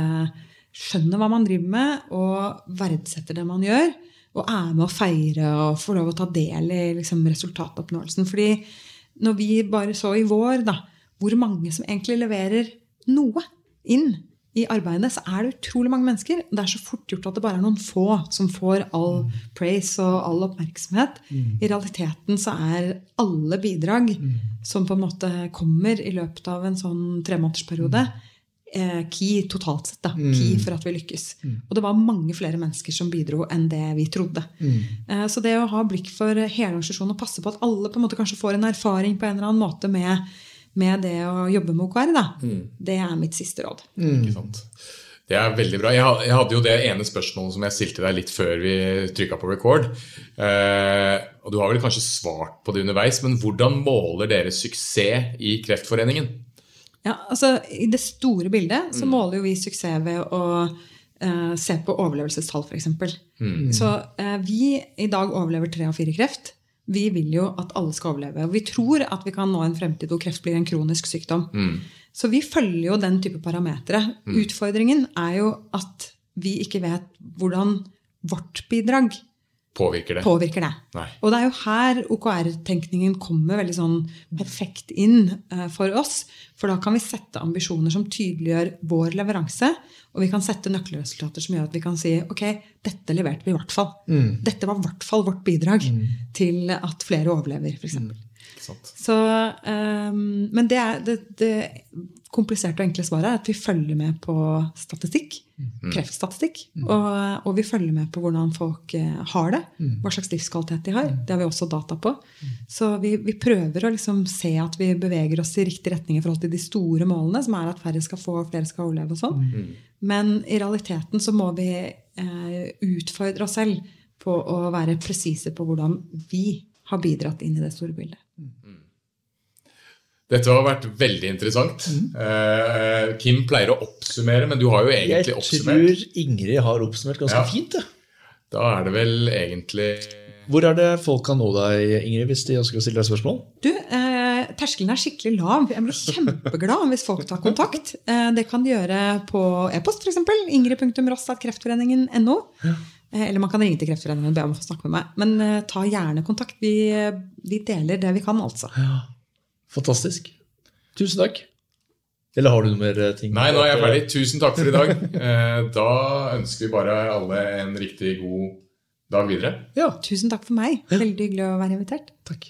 skjønner hva man driver med, og verdsetter det man gjør. Og er med å feire og får lov å ta del i liksom, resultatoppnåelsen. Fordi når vi bare så i vår da, hvor mange som egentlig leverer noe inn i arbeidet, så er det utrolig mange mennesker. Det er så fort gjort at det bare er noen få som får all praise og all oppmerksomhet. I realiteten så er alle bidrag som på en måte kommer i løpet av en sånn tremånedersperiode, eh, key totalt sett. da, Key for at vi lykkes. Og det var mange flere mennesker som bidro enn det vi trodde. Eh, Så det å ha blikk for hele organisasjonen og passe på at alle på en måte kanskje får en erfaring på en eller annen måte med, med det å jobbe med OKR, da, det er mitt siste råd. Ikke sant? Det er veldig bra. Jeg hadde jo det ene spørsmålet som jeg stilte deg litt før vi trykka på record. Eh, og du har vel kanskje svart på det underveis, men hvordan måler dere suksess i Kreftforeningen? Ja, altså I det store bildet så måler jo vi suksess ved å eh, se på overlevelsestall, f.eks. Så eh, vi i dag overlever tre av fire kreft. Vi vil jo at alle skal overleve. Og vi tror at vi kan nå en fremtid hvor kreft blir en kronisk sykdom. Så vi følger jo den type parametere. Utfordringen er jo at vi ikke vet hvordan vårt bidrag Påvirker det? påvirker det. Nei. Og det er jo her OKR-tenkningen kommer veldig sånn perfekt inn eh, for oss. For da kan vi sette ambisjoner som tydeliggjør vår leveranse. Og vi kan sette nøkkelresultater som gjør at vi kan si ok, dette leverte vi i hvert fall. Dette var i hvert fall vårt bidrag til at flere overlever, f.eks. Sant? Så, um, men det, er, det, det kompliserte og enkle svaret er at vi følger med på statistikk. Kreftstatistikk. Og, og vi følger med på hvordan folk eh, har det. Hva slags livskvalitet de har. Det har vi også data på. Så vi, vi prøver å liksom se at vi beveger oss i riktig retning i forhold til de store målene, som er at færre skal få, og flere skal overleve og sånn. Men i realiteten så må vi eh, utfordre oss selv på å være presise på hvordan vi har bidratt inn i det store bildet. Dette har vært veldig interessant. Eh, Kim pleier å oppsummere, men du har jo egentlig oppsummert. Jeg tror Ingrid har oppsummert ganske Ja. fint. det. Da er det vel egentlig Hvor er det folk kan nå deg, Ingrid, hvis de ønsker å stille deg spørsmål? Du, eh, Terskelen er skikkelig lav. Jeg blir kjempeglad hvis folk tar kontakt. Eh, det kan de gjøre på e-post, f.eks. ingrid.ross.kreftforeningen.no. Ja. eller man kan ringe til Kreftforeningen og be om å få snakke med meg. Men uh, ta gjerne kontakt. Vi, vi deler det vi kan, altså. Fantastisk. Tusen takk. Eller har du noe mer eh, ting? Nei, nå er jeg ferdig. Tusen takk for i dag. Eh, Da ønsker vi bare alle en riktig god dag videre. Ja, Tusen takk for meg. Veldig hyggelig å være invitert. takk.